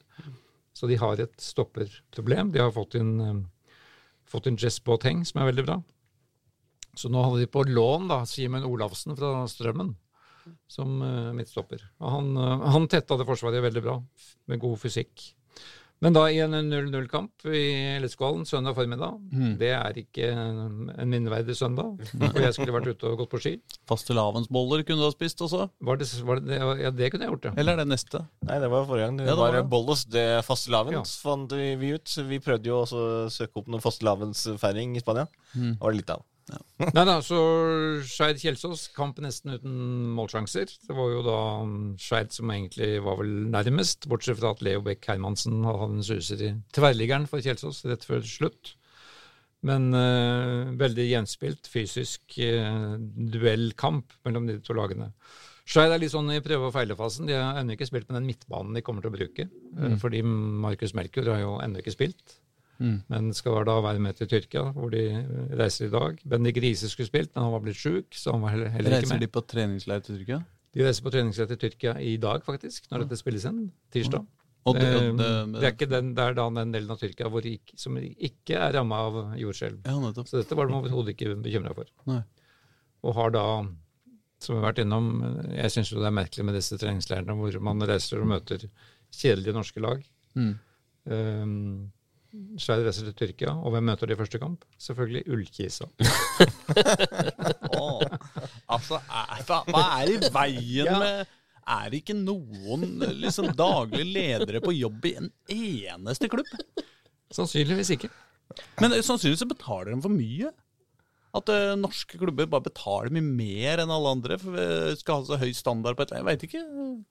Så de har et stopperproblem. De har fått inn, um, fått inn Jess Boateng, som er veldig bra. Så nå hadde de på lån da, Simen Olafsen fra Strømmen som uh, midtstopper. Og han, uh, han tetta det forsvaret veldig bra, med god fysikk. Men da i en 0-0-kamp i LSK-hallen søndag formiddag, det er ikke en minneverdig søndag. for jeg skulle vært ute og gått på ski. Fastelavnsboller kunne du ha spist også. Var det, var det, ja, det kunne jeg gjort, ja. Eller er det neste? Nei, det var forrige gang. Det Ja, det var var det. Bollos det fastelavns Ja. fant vi vi ut. Vi prøvde jo også å søke opp noen fastelavnsfeiring i Spania. Mm. Det var det litt av. Nei da, så Skeid Kjelsås, kamp nesten uten målsjanser. Det var jo da um, Skeid som egentlig var vel nærmest, bortsett fra at Leo Beck Hermansen hadde en suser i tverrliggeren for Kjelsås rett før slutt. Men uh, veldig gjenspilt, fysisk uh, duellkamp mellom de to lagene. Skeid er litt sånn i prøve- og feilefasen. De har ennå ikke spilt med den midtbanen de kommer til å bruke. Mm. Fordi Markus Melchior har jo ennå ikke spilt. Mm. Men skal da være med til Tyrkia, hvor de reiser i dag. Bendik Riise skulle spilt, men han var blitt sjuk, så han var heller, heller ikke Reiser med. de på treningsleir til Tyrkia? De reiser på treningsleir til Tyrkia i dag, faktisk, når dette spilles inn. Tirsdag. Og det, Eh, det, det er ikke den, det er da den delen av Tyrkia hvor som ikke er ramma av jordskjelv. Ja. Så dette var de overhodet ikke bekymra for. Nei. Og har da, som vi har vært innom, jeg syns jo det er merkelig med disse treningsleirene hvor man reiser og møter kjedelige norske lag. Mm. Um, Skeid reiser til Tyrkia, og hvem møter de i første kamp? Selvfølgelig Ullkisa. oh, altså, er, hva, hva er i veien Ja. med Er det ikke noen liksom, daglige ledere på jobb i en eneste klubb? Sannsynligvis ikke. Men eh, sannsynligvis betaler de for mye. At eh, norske klubber bare betaler mye mer enn alle andre. For vi skal ha så høy standard på et Jeg veit ikke.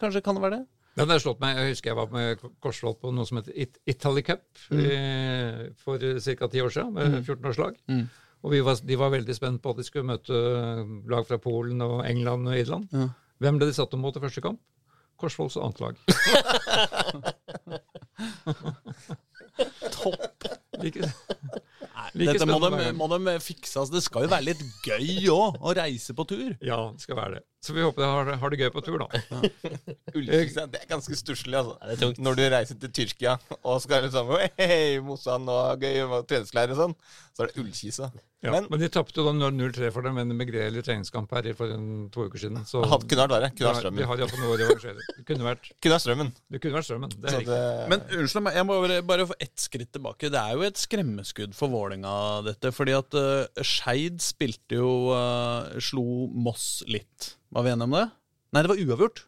Kanskje kan det være det? Det har slått meg. Jeg husker jeg var med Korsvoll på noe som heter It Italy Cup eh, for ca. ti år siden, med 14-årslag. Mm. Og vi var, de var veldig spent på at de skulle møte lag fra Polen og England og Irland. Ja. Hvem ble de satt om mot i første kamp? Korsvolls annet lag. Topp! Like, Like Dette må de, må de fikse. Altså, det skal jo være litt gøy òg, å reise på tur. ja, det skal være det. Så vi håper de har, har det gøy på tur, da. Ullkisa, det er ganske stusslig, altså. Ja. Når du reiser til Tyrkia og skal liksom Hei, Mossan og gøy og treningsleir og sånn, så er det Ullkisa. Ja. Men Men de tapte da 0-3 for dem med en begredelig treningskamp her for en, to uker siden. Så hadde, kunne vært verre. de Kunne har, vært de strømmen. har iallfall noe å. Det kunne vært, Kunne vært strømmen. det kunne vært strømmen. Det er det, Men unnskyld meg, jeg må bare, bare få ett skritt tilbake. Det er jo et skremmeskudd for Vålinga dette. Fordi at uh, Skeid spilte jo uh, Slo Moss litt. Var vi enige om det? Nei, det var uavgjort.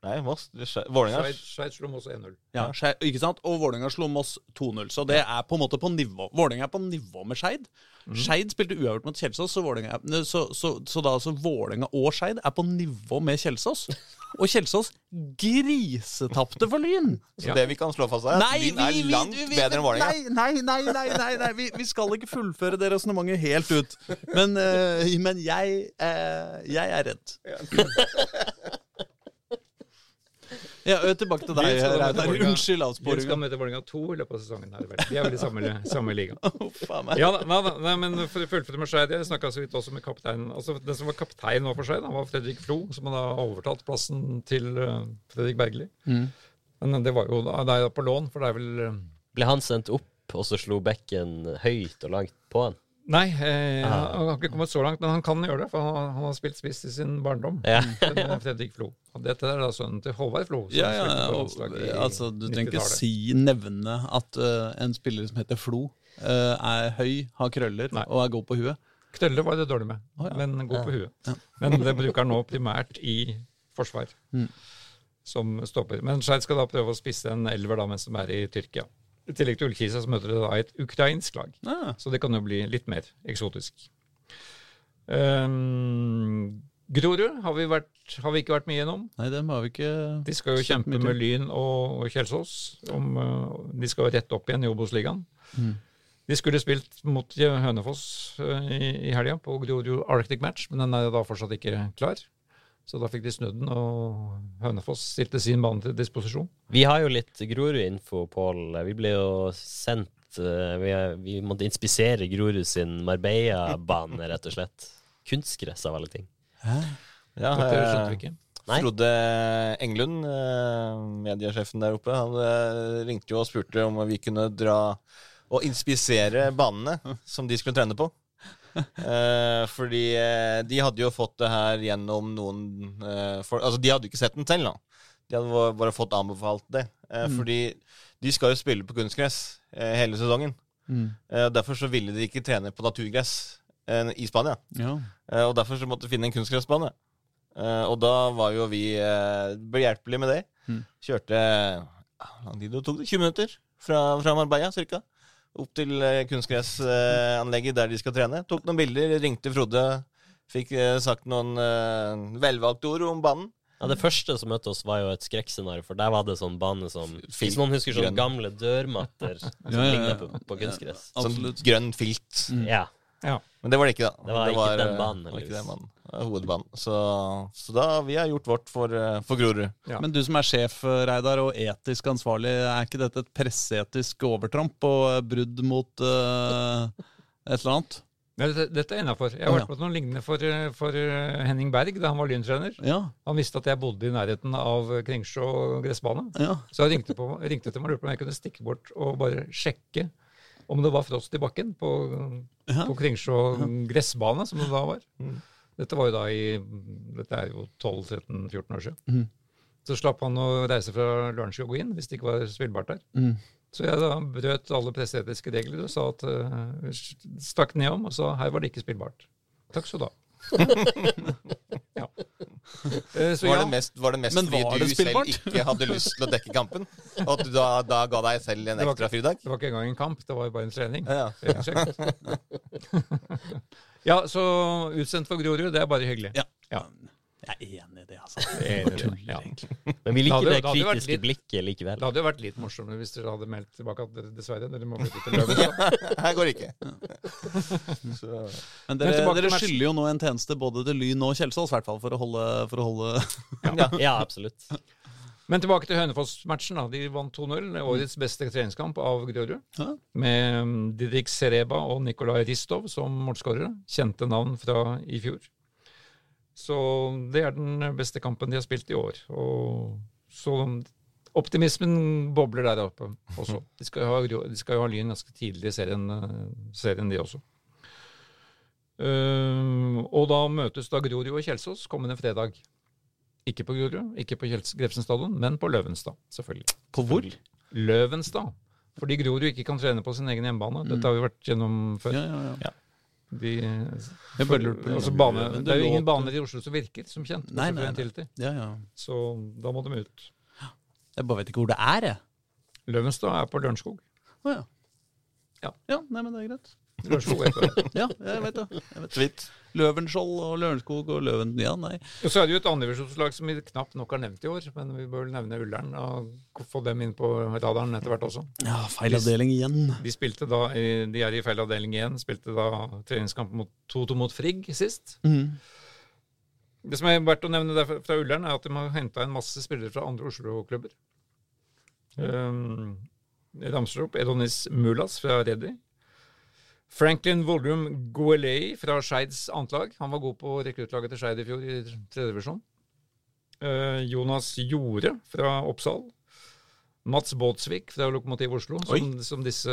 Nei, Moss. Vålerenga Sveits slo Moss 1-0. Ja, Scheid, ikke sant? Og Vålerenga slo Moss 2-0. Så det er på en måte på nivå. Vålerenga er på nivå med Skeid. Skeid spilte uavgjort mot Kjelsås, så, er- så, så, så da altså Vålerenga og Skeid er på nivå med Kjelsås. Og Kjelsås grisetapte for Lyn! Så det vi kan slå fast, er at Lyn er langt bedre enn Vålerenga. Nei, nei, nei, nei, nei, nei. Vi, vi skal ikke fullføre det resonnementet helt ut. Men, uh, men jeg, uh, jeg er redd. Ja, tilbake til deg, Reidar. Unnskyld avsporinga. Vi skal møte Vålerenga 2 i løpet av sesongen. her Vi er vel i samme, samme liga. Oh. Ja, da, nei, da, nei, men for å fullføre med Skeid, jeg snakka så vidt også med kapteinen. Altså, Den som var kaptein nå for Skeid, da, var Fredrik Flo, som hadde overtatt plassen til uh, Fredrik Bergli. Mm. Men det var jo da, det er på lån, for det er vel eh, Ble han sendt opp, og så slo bekken høyt og langt på han? Nei, eh, Ah. han har ikke kommet så langt, men han kan gjøre det. For han, han har spilt spiss i sin barndom. Ja. Eh, Fredrik Flo. Og dette er da sønnen til Håvard Flo. Ja, ja, og, altså, du trenger ikke si, nevne at uh, en spiller som heter Flo, uh, er høy, har krøller Nei. og er god på huet. Knølle var det dårlig med, oh, ja. men god på Ja. Men det bruker han nå primært i forsvar. Mm. Som stopper. Men Skeid skal da prøve å spisse en elver da, mens de er i Tyrkia. I tillegg til Ullkisa så møter de da et ukrainsk lag. Ah, Så det kan jo bli litt mer eksotisk. Um, Grorud har har vi ikke vært mye gjennom. nei, dem har vi ikke De skal jo Kjempe med Lyn og, og Kjelsås. Om, uh, de skal jo rette opp igjen i Obos-ligaen. Mm. De skulle spilt mot Hønefoss uh, i, i helga på Grorud Arctic Match, men den er da fortsatt ikke klar. Så da fikk de snudd den, og Hønefoss stilte sin bane til disposisjon. Vi har jo litt Grorud-info, Pål. Vi ble jo sendt eh, vi, vi måtte inspisere Grorud sin Marbella-bane, rett og slett. Kunstgress av alle ting. Ja, Dette skjønte eh, vi ikke. Nei. Frode Englund, eh, mediesjefen der oppe, han eh, ringte jo og spurte om vi kunne dra og inspisere banene som de skulle trene på. Eh, fordi eh, de hadde jo fått det her gjennom noen eh, for, Altså, de hadde jo ikke sett den selv, da. De hadde bare- fått anbefalt det. Mm. Fordi de skal jo spille på kunstgress eh, hele sesongen. Mm. Eh, derfor så ville de ikke trene på naturgress eh, i Spania. Ja. Eh, og derfor så måtte de finne en kunstgressbane. Eh, og da var jo vi eh, behjelpelige med det. Mm. Kjørte Hvor lang tid det tok det? 20 minutter fra, fra Marbella cirka. Opp til eh, kunstgressanlegget der de skal trene. Tok noen bilder, ringte Frode. Fikk eh, sagt noen eh, velvalgte ord om banen. Ja, Det første som møtte oss, var jo et skrekkscenario, for der var det sånn bane som Filt, Hvis noen husker sånne grønn. gamle dørmatter som Ja, ja, ja. ligner på, på kunstgress. Ja, Sånn grønn filt. Mm. Ja. Men det var det ikke, da. Det var ikke den banen, det var ikke den banen. Det hovedbanen. Så, så da vi har gjort vårt for, eh, for Grorud. Ja. Men du som er sjef, Reidar, og etisk ansvarlig, er ikke dette et presseetisk overtramp og eh, brudd mot uh, et eller annet? Nei, dette, dette er innafor. Jeg har vært på noe lignende for, eh, for eh, Henning Berg da han var Lyn-trener. Ja. Han visste at jeg bodde i nærheten av Kringsjå gressbane. ja. Så han ringte, på, ringte til meg og lurte på om jeg kunne stikke bort og bare sjekke om det var frost i bakken på, Ja. på Kringsjå gressbane, som det da var. Mm. Dette var jo da i Dette er jo 12-13-14 år siden. Mm. Så slapp han å reise fra Lunsj og gå inn hvis det ikke var spillbart der. Mm. Så jeg da brøt alle presseetiske regler og sa at uh, stakk nedom og sa her var det ikke spillbart. Takk skal du ha. ja. Uh, så Var ja, det mest, var det mest Men fordi var du selv ikke hadde lyst til å dekke kampen? Og at du da, da ga deg selv en ekstra fridag? det var ikke engang en kamp, det var jo bare en trening. Ja, ja. Ja, så utsendt for Grorud, det er bare hyggelig. Ja. Ja. Jeg er enig i det, altså. Enig det, ja. Men vi liker det hadde det kritiske litt- blikket likevel. Det hadde jo vært litt morsommere hvis dere hadde meldt tilbake at dere dessverre dere må flytte til Løvenstad. Her går det ikke. Så, Men dere, dere skylder jo nå en tjeneste både til Lyn og Kjelsås, i hvert fall, for å holde, for å holde Ja, absolutt. Men tilbake til Hønefoss-matchen. da. De vant 2-0. Årets beste treningskamp av Grorud. Ja. Med um, Didrik Sereba og Nikolai Ristov som målskårere. Kjente navn fra i fjor. Så det er den beste kampen de har spilt i år. Og så optimismen bobler der oppe også. De skal ha, de skal jo ha Lyn ganske tidlig i serien, eh, serien de også. Uh, og da møtes da Grorud og Kjelsås kommende fredag. Ikke på Grorud, ikke på Grefsen stadion, men på Løvenstad, selvfølgelig. På hvor? Løvenstad. Fordi Grorud ikke kan trene på sin egen hjemmebane. Dette har vi vært gjennom før. Ja, ja, ja. De, for, bare lurte på- altså bane, det er jo ingen baner i Oslo som virker, som kjent. Nei, nei, nei. Så da må de ut. Jeg bare vet ikke hvor det er, jeg. Løvenstad er på Lørenskog. Å ja. Ja. ja. Nei, men det er greit. Lørenskog vet du. Ja, jeg vet det. Jeg vet. Løvenskiold og Lørenskog og Løven... Ja, nei. Og så er det jo et andredivisjonslag som vi knapt nok har nevnt i år, men vi bør vel nevne Ullern og få dem inn på radaren etter hvert også. Ja, feil avdeling igjen. De spilte da, de er i feil avdeling igjen, spilte da treningskamp mot 2-2 mot Frigg sist. Mm. Det som er verdt å nevne der fra Ullern, er at de har henta en masse spillere fra andre Oslo-klubber. Um, ramser opp Edonis Mulas fra Reddy. Franklin Voldrum Goelei fra Skeids annetlag. Han var god på rekruttlaget til Skeid i fjor i tredje divisjon. Uh, Jonas Jorde fra Oppsal. Mats Båtsvik fra Lokomotiv Oslo, som, som disse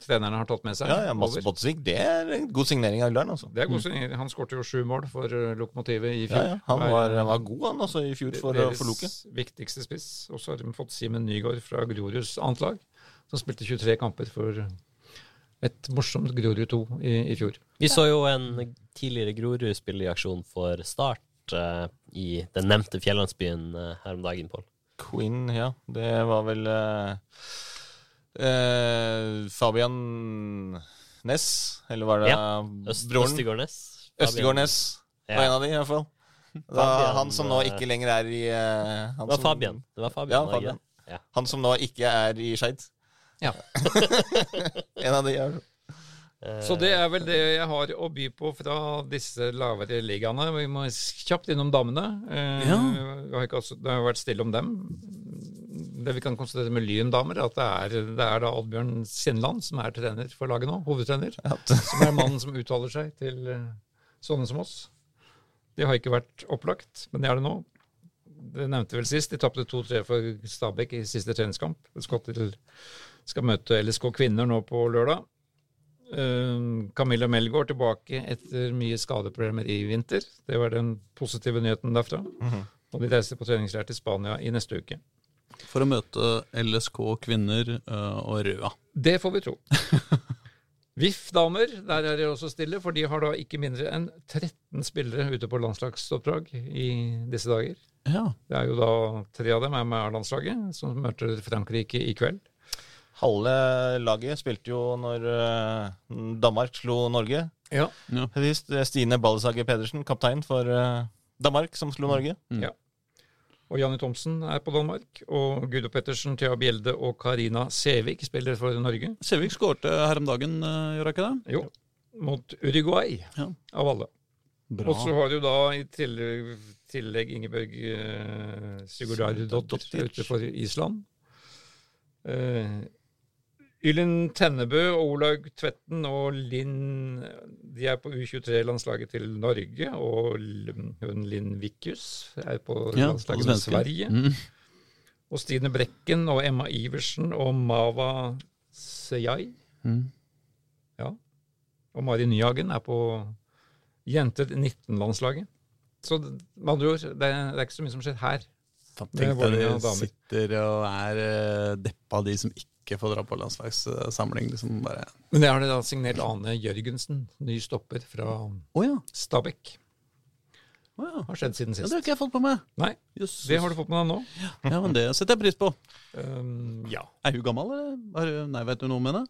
trenerne har tatt med seg. Ja, ja, Mats over. Båtsvik, det er en god signering av Ullern, altså. Det er god signering. Han skårte jo sju mål for uh, Lokomotivet i Ja, fjor. ja. Han var, han var god, han, altså, i fjor for, Deres for Loke. viktigste spiss. Og så har de fått Simen Nygaard fra Groruds annet lag, som spilte 23 kamper for et morsomt Grorud 2 i, i fjor. Vi så jo en tidligere Grorud-spiller i aksjon for Start eh, i den nevnte fjellandsbyen eh, her om dagen, Pål. Quinn, ja. Det var vel eh, eh, Fabian Ness, eller var det Ja, Øst, broren? Østegård Ness. Østegård Ness var Ja. en av de, i hvert fall. Da, Fabian, han som nå eh, ikke lenger er i eh, han Det var som- Fabian. Det var Fabian, Ja, Fabian. Ja. Han som nå ikke er i Skeid. Ja. en av de, er Eh, Så det er vel det jeg har å by på fra disse lavere ligaene. Vi må kjapt innom damene. Eh, Ja. vi har ikke, altså- det har vært stille om dem. Det vi kan konstatere med Lyn-damer, er at det er, det er da Oddbjørn Sinland som er trener for laget nå. Hovedtrener. Som er mannen som uttaler seg til eh, sånne som oss. Det har ikke vært opplagt, men det er det nå. Det nevnte vel sist. De tapte 2-3 for Stabæk i siste treningskamp. Skott til, skal møte LSK Kvinner nå på lørdag. Uh, Camilla Melgaard tilbake etter mye skadeproblemer i vinter. Det var den positive nyheten derfra. Og de reiser på treningsleir til Spania i neste uke. For å møte LSK kvinner øh, og Røa. Det får vi tro. VIF damer, der er de også stille, for de har da ikke mindre enn 13 spillere ute på landslagsoppdrag i disse dager. Ja. Det er jo da tre av dem er med A-landslaget, som møter Frankrike i kveld. Halve laget spilte jo når eh, Danmark slo Norge. Ja. Sist, eh, Stine Balleshager Pedersen, kaptein for eh, Danmark, som slo Norge. Og Janni Thomsen er på Danmark. Og Gudo Pettersen, Thea Bjelde og Karina Sevik spiller for Norge. Sevik skårte her om dagen, gjør hun ikke det? Jo, mot Uruguay, Ja. av alle. Bra. Og så har du da i tillegg, tillegg Ingebjørg eh, Sigurdardottir ute for Island. Eh, Ylin Tennebø og Olaug Tvetten og Linn De er på U23-landslaget til Norge. Og hun Linn Vikius er på Ja, landslaget til. Sverige. Mm. Og Stine Brekken og Emma Iversen og Mava Seyai. Mm. Ja. Og Mari Nyhagen er på jenter 19-landslaget. Så med andre ord, det er, det er ikke så mye som skjer her. Tenk Det deg de sitter og er øh, deppa, de som ikke får dra på landslagssamling. Liksom bare Men det har da signert Ane Jørgensen, ny stopper fra oh, ja. Stabæk. Oh, ja. Har skjedd siden ja! Det sist. har ikke jeg fått på meg. Nei, Jøss. det har du fått med deg nå. Ja, men det setter jeg pris på. Um, ja. Er hun gammel, eller? Er Nei, vet du noe om henne?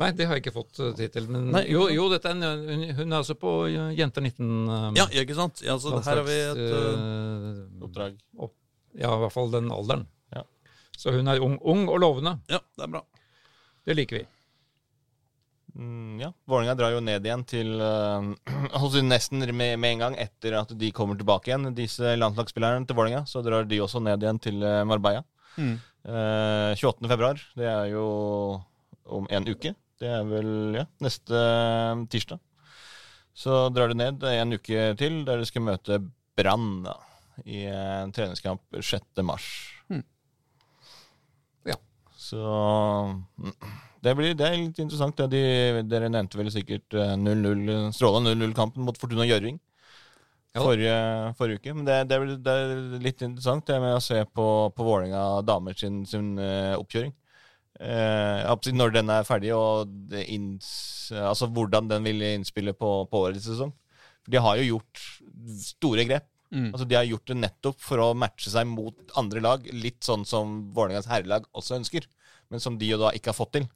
Nei, det har jeg ikke fått tid til. Men Nei. jo, jo dette er en, hun, hun er altså på Jenter 19. Um, Ja, ikke sant? Ja, så her har vi et uh, Oppdrag. opp- Ja, i hvert fall den alderen. Ja. Så hun er ung, ung og lovende. Ja, det er bra. Det liker vi. Mm, ja. Vålerenga drar jo ned igjen til uh, altså Nesten med, med en gang etter at de kommer tilbake igjen, disse landslagsspillerne til Vålerenga. Så drar de også ned igjen til uh, Marbella. Mm. Eh, 28. februar, det er jo om en uke. Det er vel ja, neste eh, tirsdag. Så drar de ned en uke til, der de skal møte Brann i en treningskamp 6. mars. Mm. Ja. Så det, blir, det er litt interessant. Det. De, dere nevnte vel sikkert eh, 0-0, strålende 0-0-kampen mot Fortuna Gjøring. Ja. Forrige, forrige uke. Men det, det, er, det er litt interessant det med å se på, på Vålerenga damer sin, sin eh, oppkjøring. Eh, når den er ferdig, og altså hvordan den vil innspille på, på årets sesong. De har jo gjort store grep. Mm. Altså De har gjort det nettopp for å matche seg mot andre lag, litt sånn som Vålerengas herrelag også ønsker, men som de jo da ikke har fått til.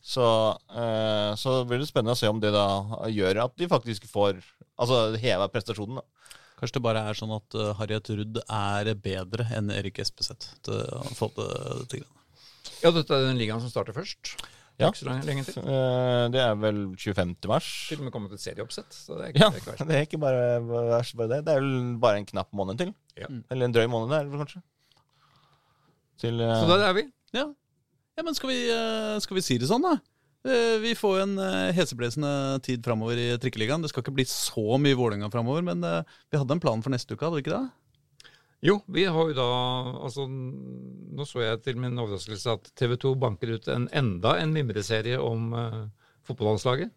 Så, eh, så blir det spennende å se om det da gjør at de faktisk får Altså heva prestasjonen. da. Kanskje det bare er sånn at uh, Harriet Rudd er bedre enn Erik Espeseth til å få det til. Ja, dette er den ligaen som starter først. Ja. Ikke så lenge, lenge til. Eh, det er vel 25. mars. Til og med kommet et serieoppsett. Så det er ikke, Ja, det er ikke verst. det er ikke bare, verst bare det. Det er vel bare en knapp måned til. Ja. Eller en drøy måned, der, kanskje. Til, uh... Så der er vi. Ja, ja men skal vi, eh, skal vi si det sånn, da? Eh, Vi får en heseblesende tid framover i trikkeligaen. Det skal ikke bli så mye Vålerenga framover, men vi hadde en plan for neste uke, hadde vi ikke det? Jo, vi har jo da altså, Nå så jeg til min overraskelse at TV 2 banker ut en, enda en mimreserie om uh, fotballandslaget.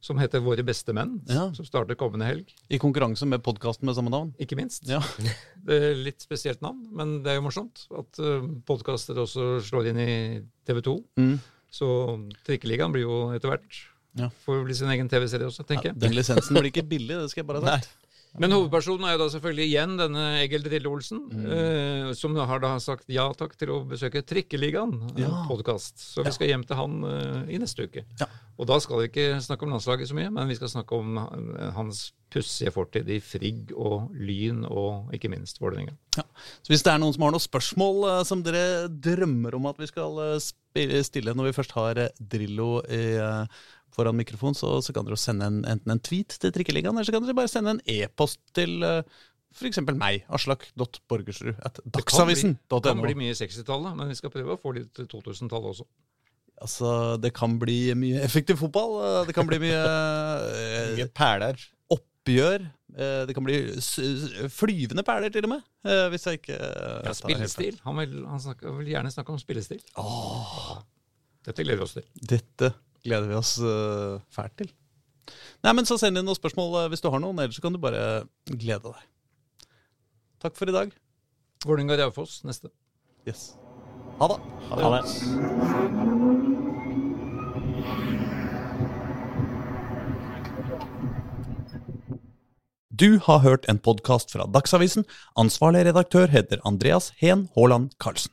Som heter Våre beste menn. Ja. Som starter kommende helg. I konkurranse med podkasten med samme navn. Ikke minst. Ja. Det er litt spesielt navn, men det er jo morsomt at uh, podkaster også slår inn i TV 2. Mm. Så Trikkeligaen blir jo etter hvert Ja. Får bli sin egen TV-serie også, tenker jeg. den lisensen blir ikke billig, det skal jeg bare ha sagt. Men hovedpersonen er jo da selvfølgelig igjen denne Egil Drille Olsen, Mm. eh, som har da sagt ja takk til å besøke Trikkeligaen, en Ja. podkast. Så vi skal hjem til han eh, i neste uke. Ja. Og da skal vi ikke snakke om landslaget så mye, men vi skal snakke om hans pussige fortid i Frigg og Lyn og ikke minst Vålerenga. Så hvis det er noen som har noen spørsmål eh, som dere drømmer om at vi skal eh, stille når vi først har eh, Drillo i, eh, foran mikrofon, så, så kan dere sende en, enten en tweet til Trikkeligaen, eller så kan dere bare sende en e-post til uh, f.eks. meg, aslak.borgersrud at Det kan bli mye 60-tallet, men vi skal prøve å få litt 2000-tallet også. Altså, det kan bli mye effektiv fotball. eh, Det kan bli mye eh, Mye perler. oppgjør. eh, Det kan bli flyvende perler, til og med. eh, Hvis jeg ikke eh, Ja, spillestil. Han vil, han snakker, vil gjerne snakke om spillestil. Dette gleder vi oss til. Dette gleder vi oss eh, fælt til. Nei, men Så send inn noen spørsmål eh, hvis du har noen, ellers så kan du bare glede deg. Takk for i dag. Vålerenga Raufoss neste. Yes. Ha det. Ha det. Du har hørt en podkast fra Dagsavisen. Ansvarlig redaktør heter Andreas Heen Haaland Karlsen.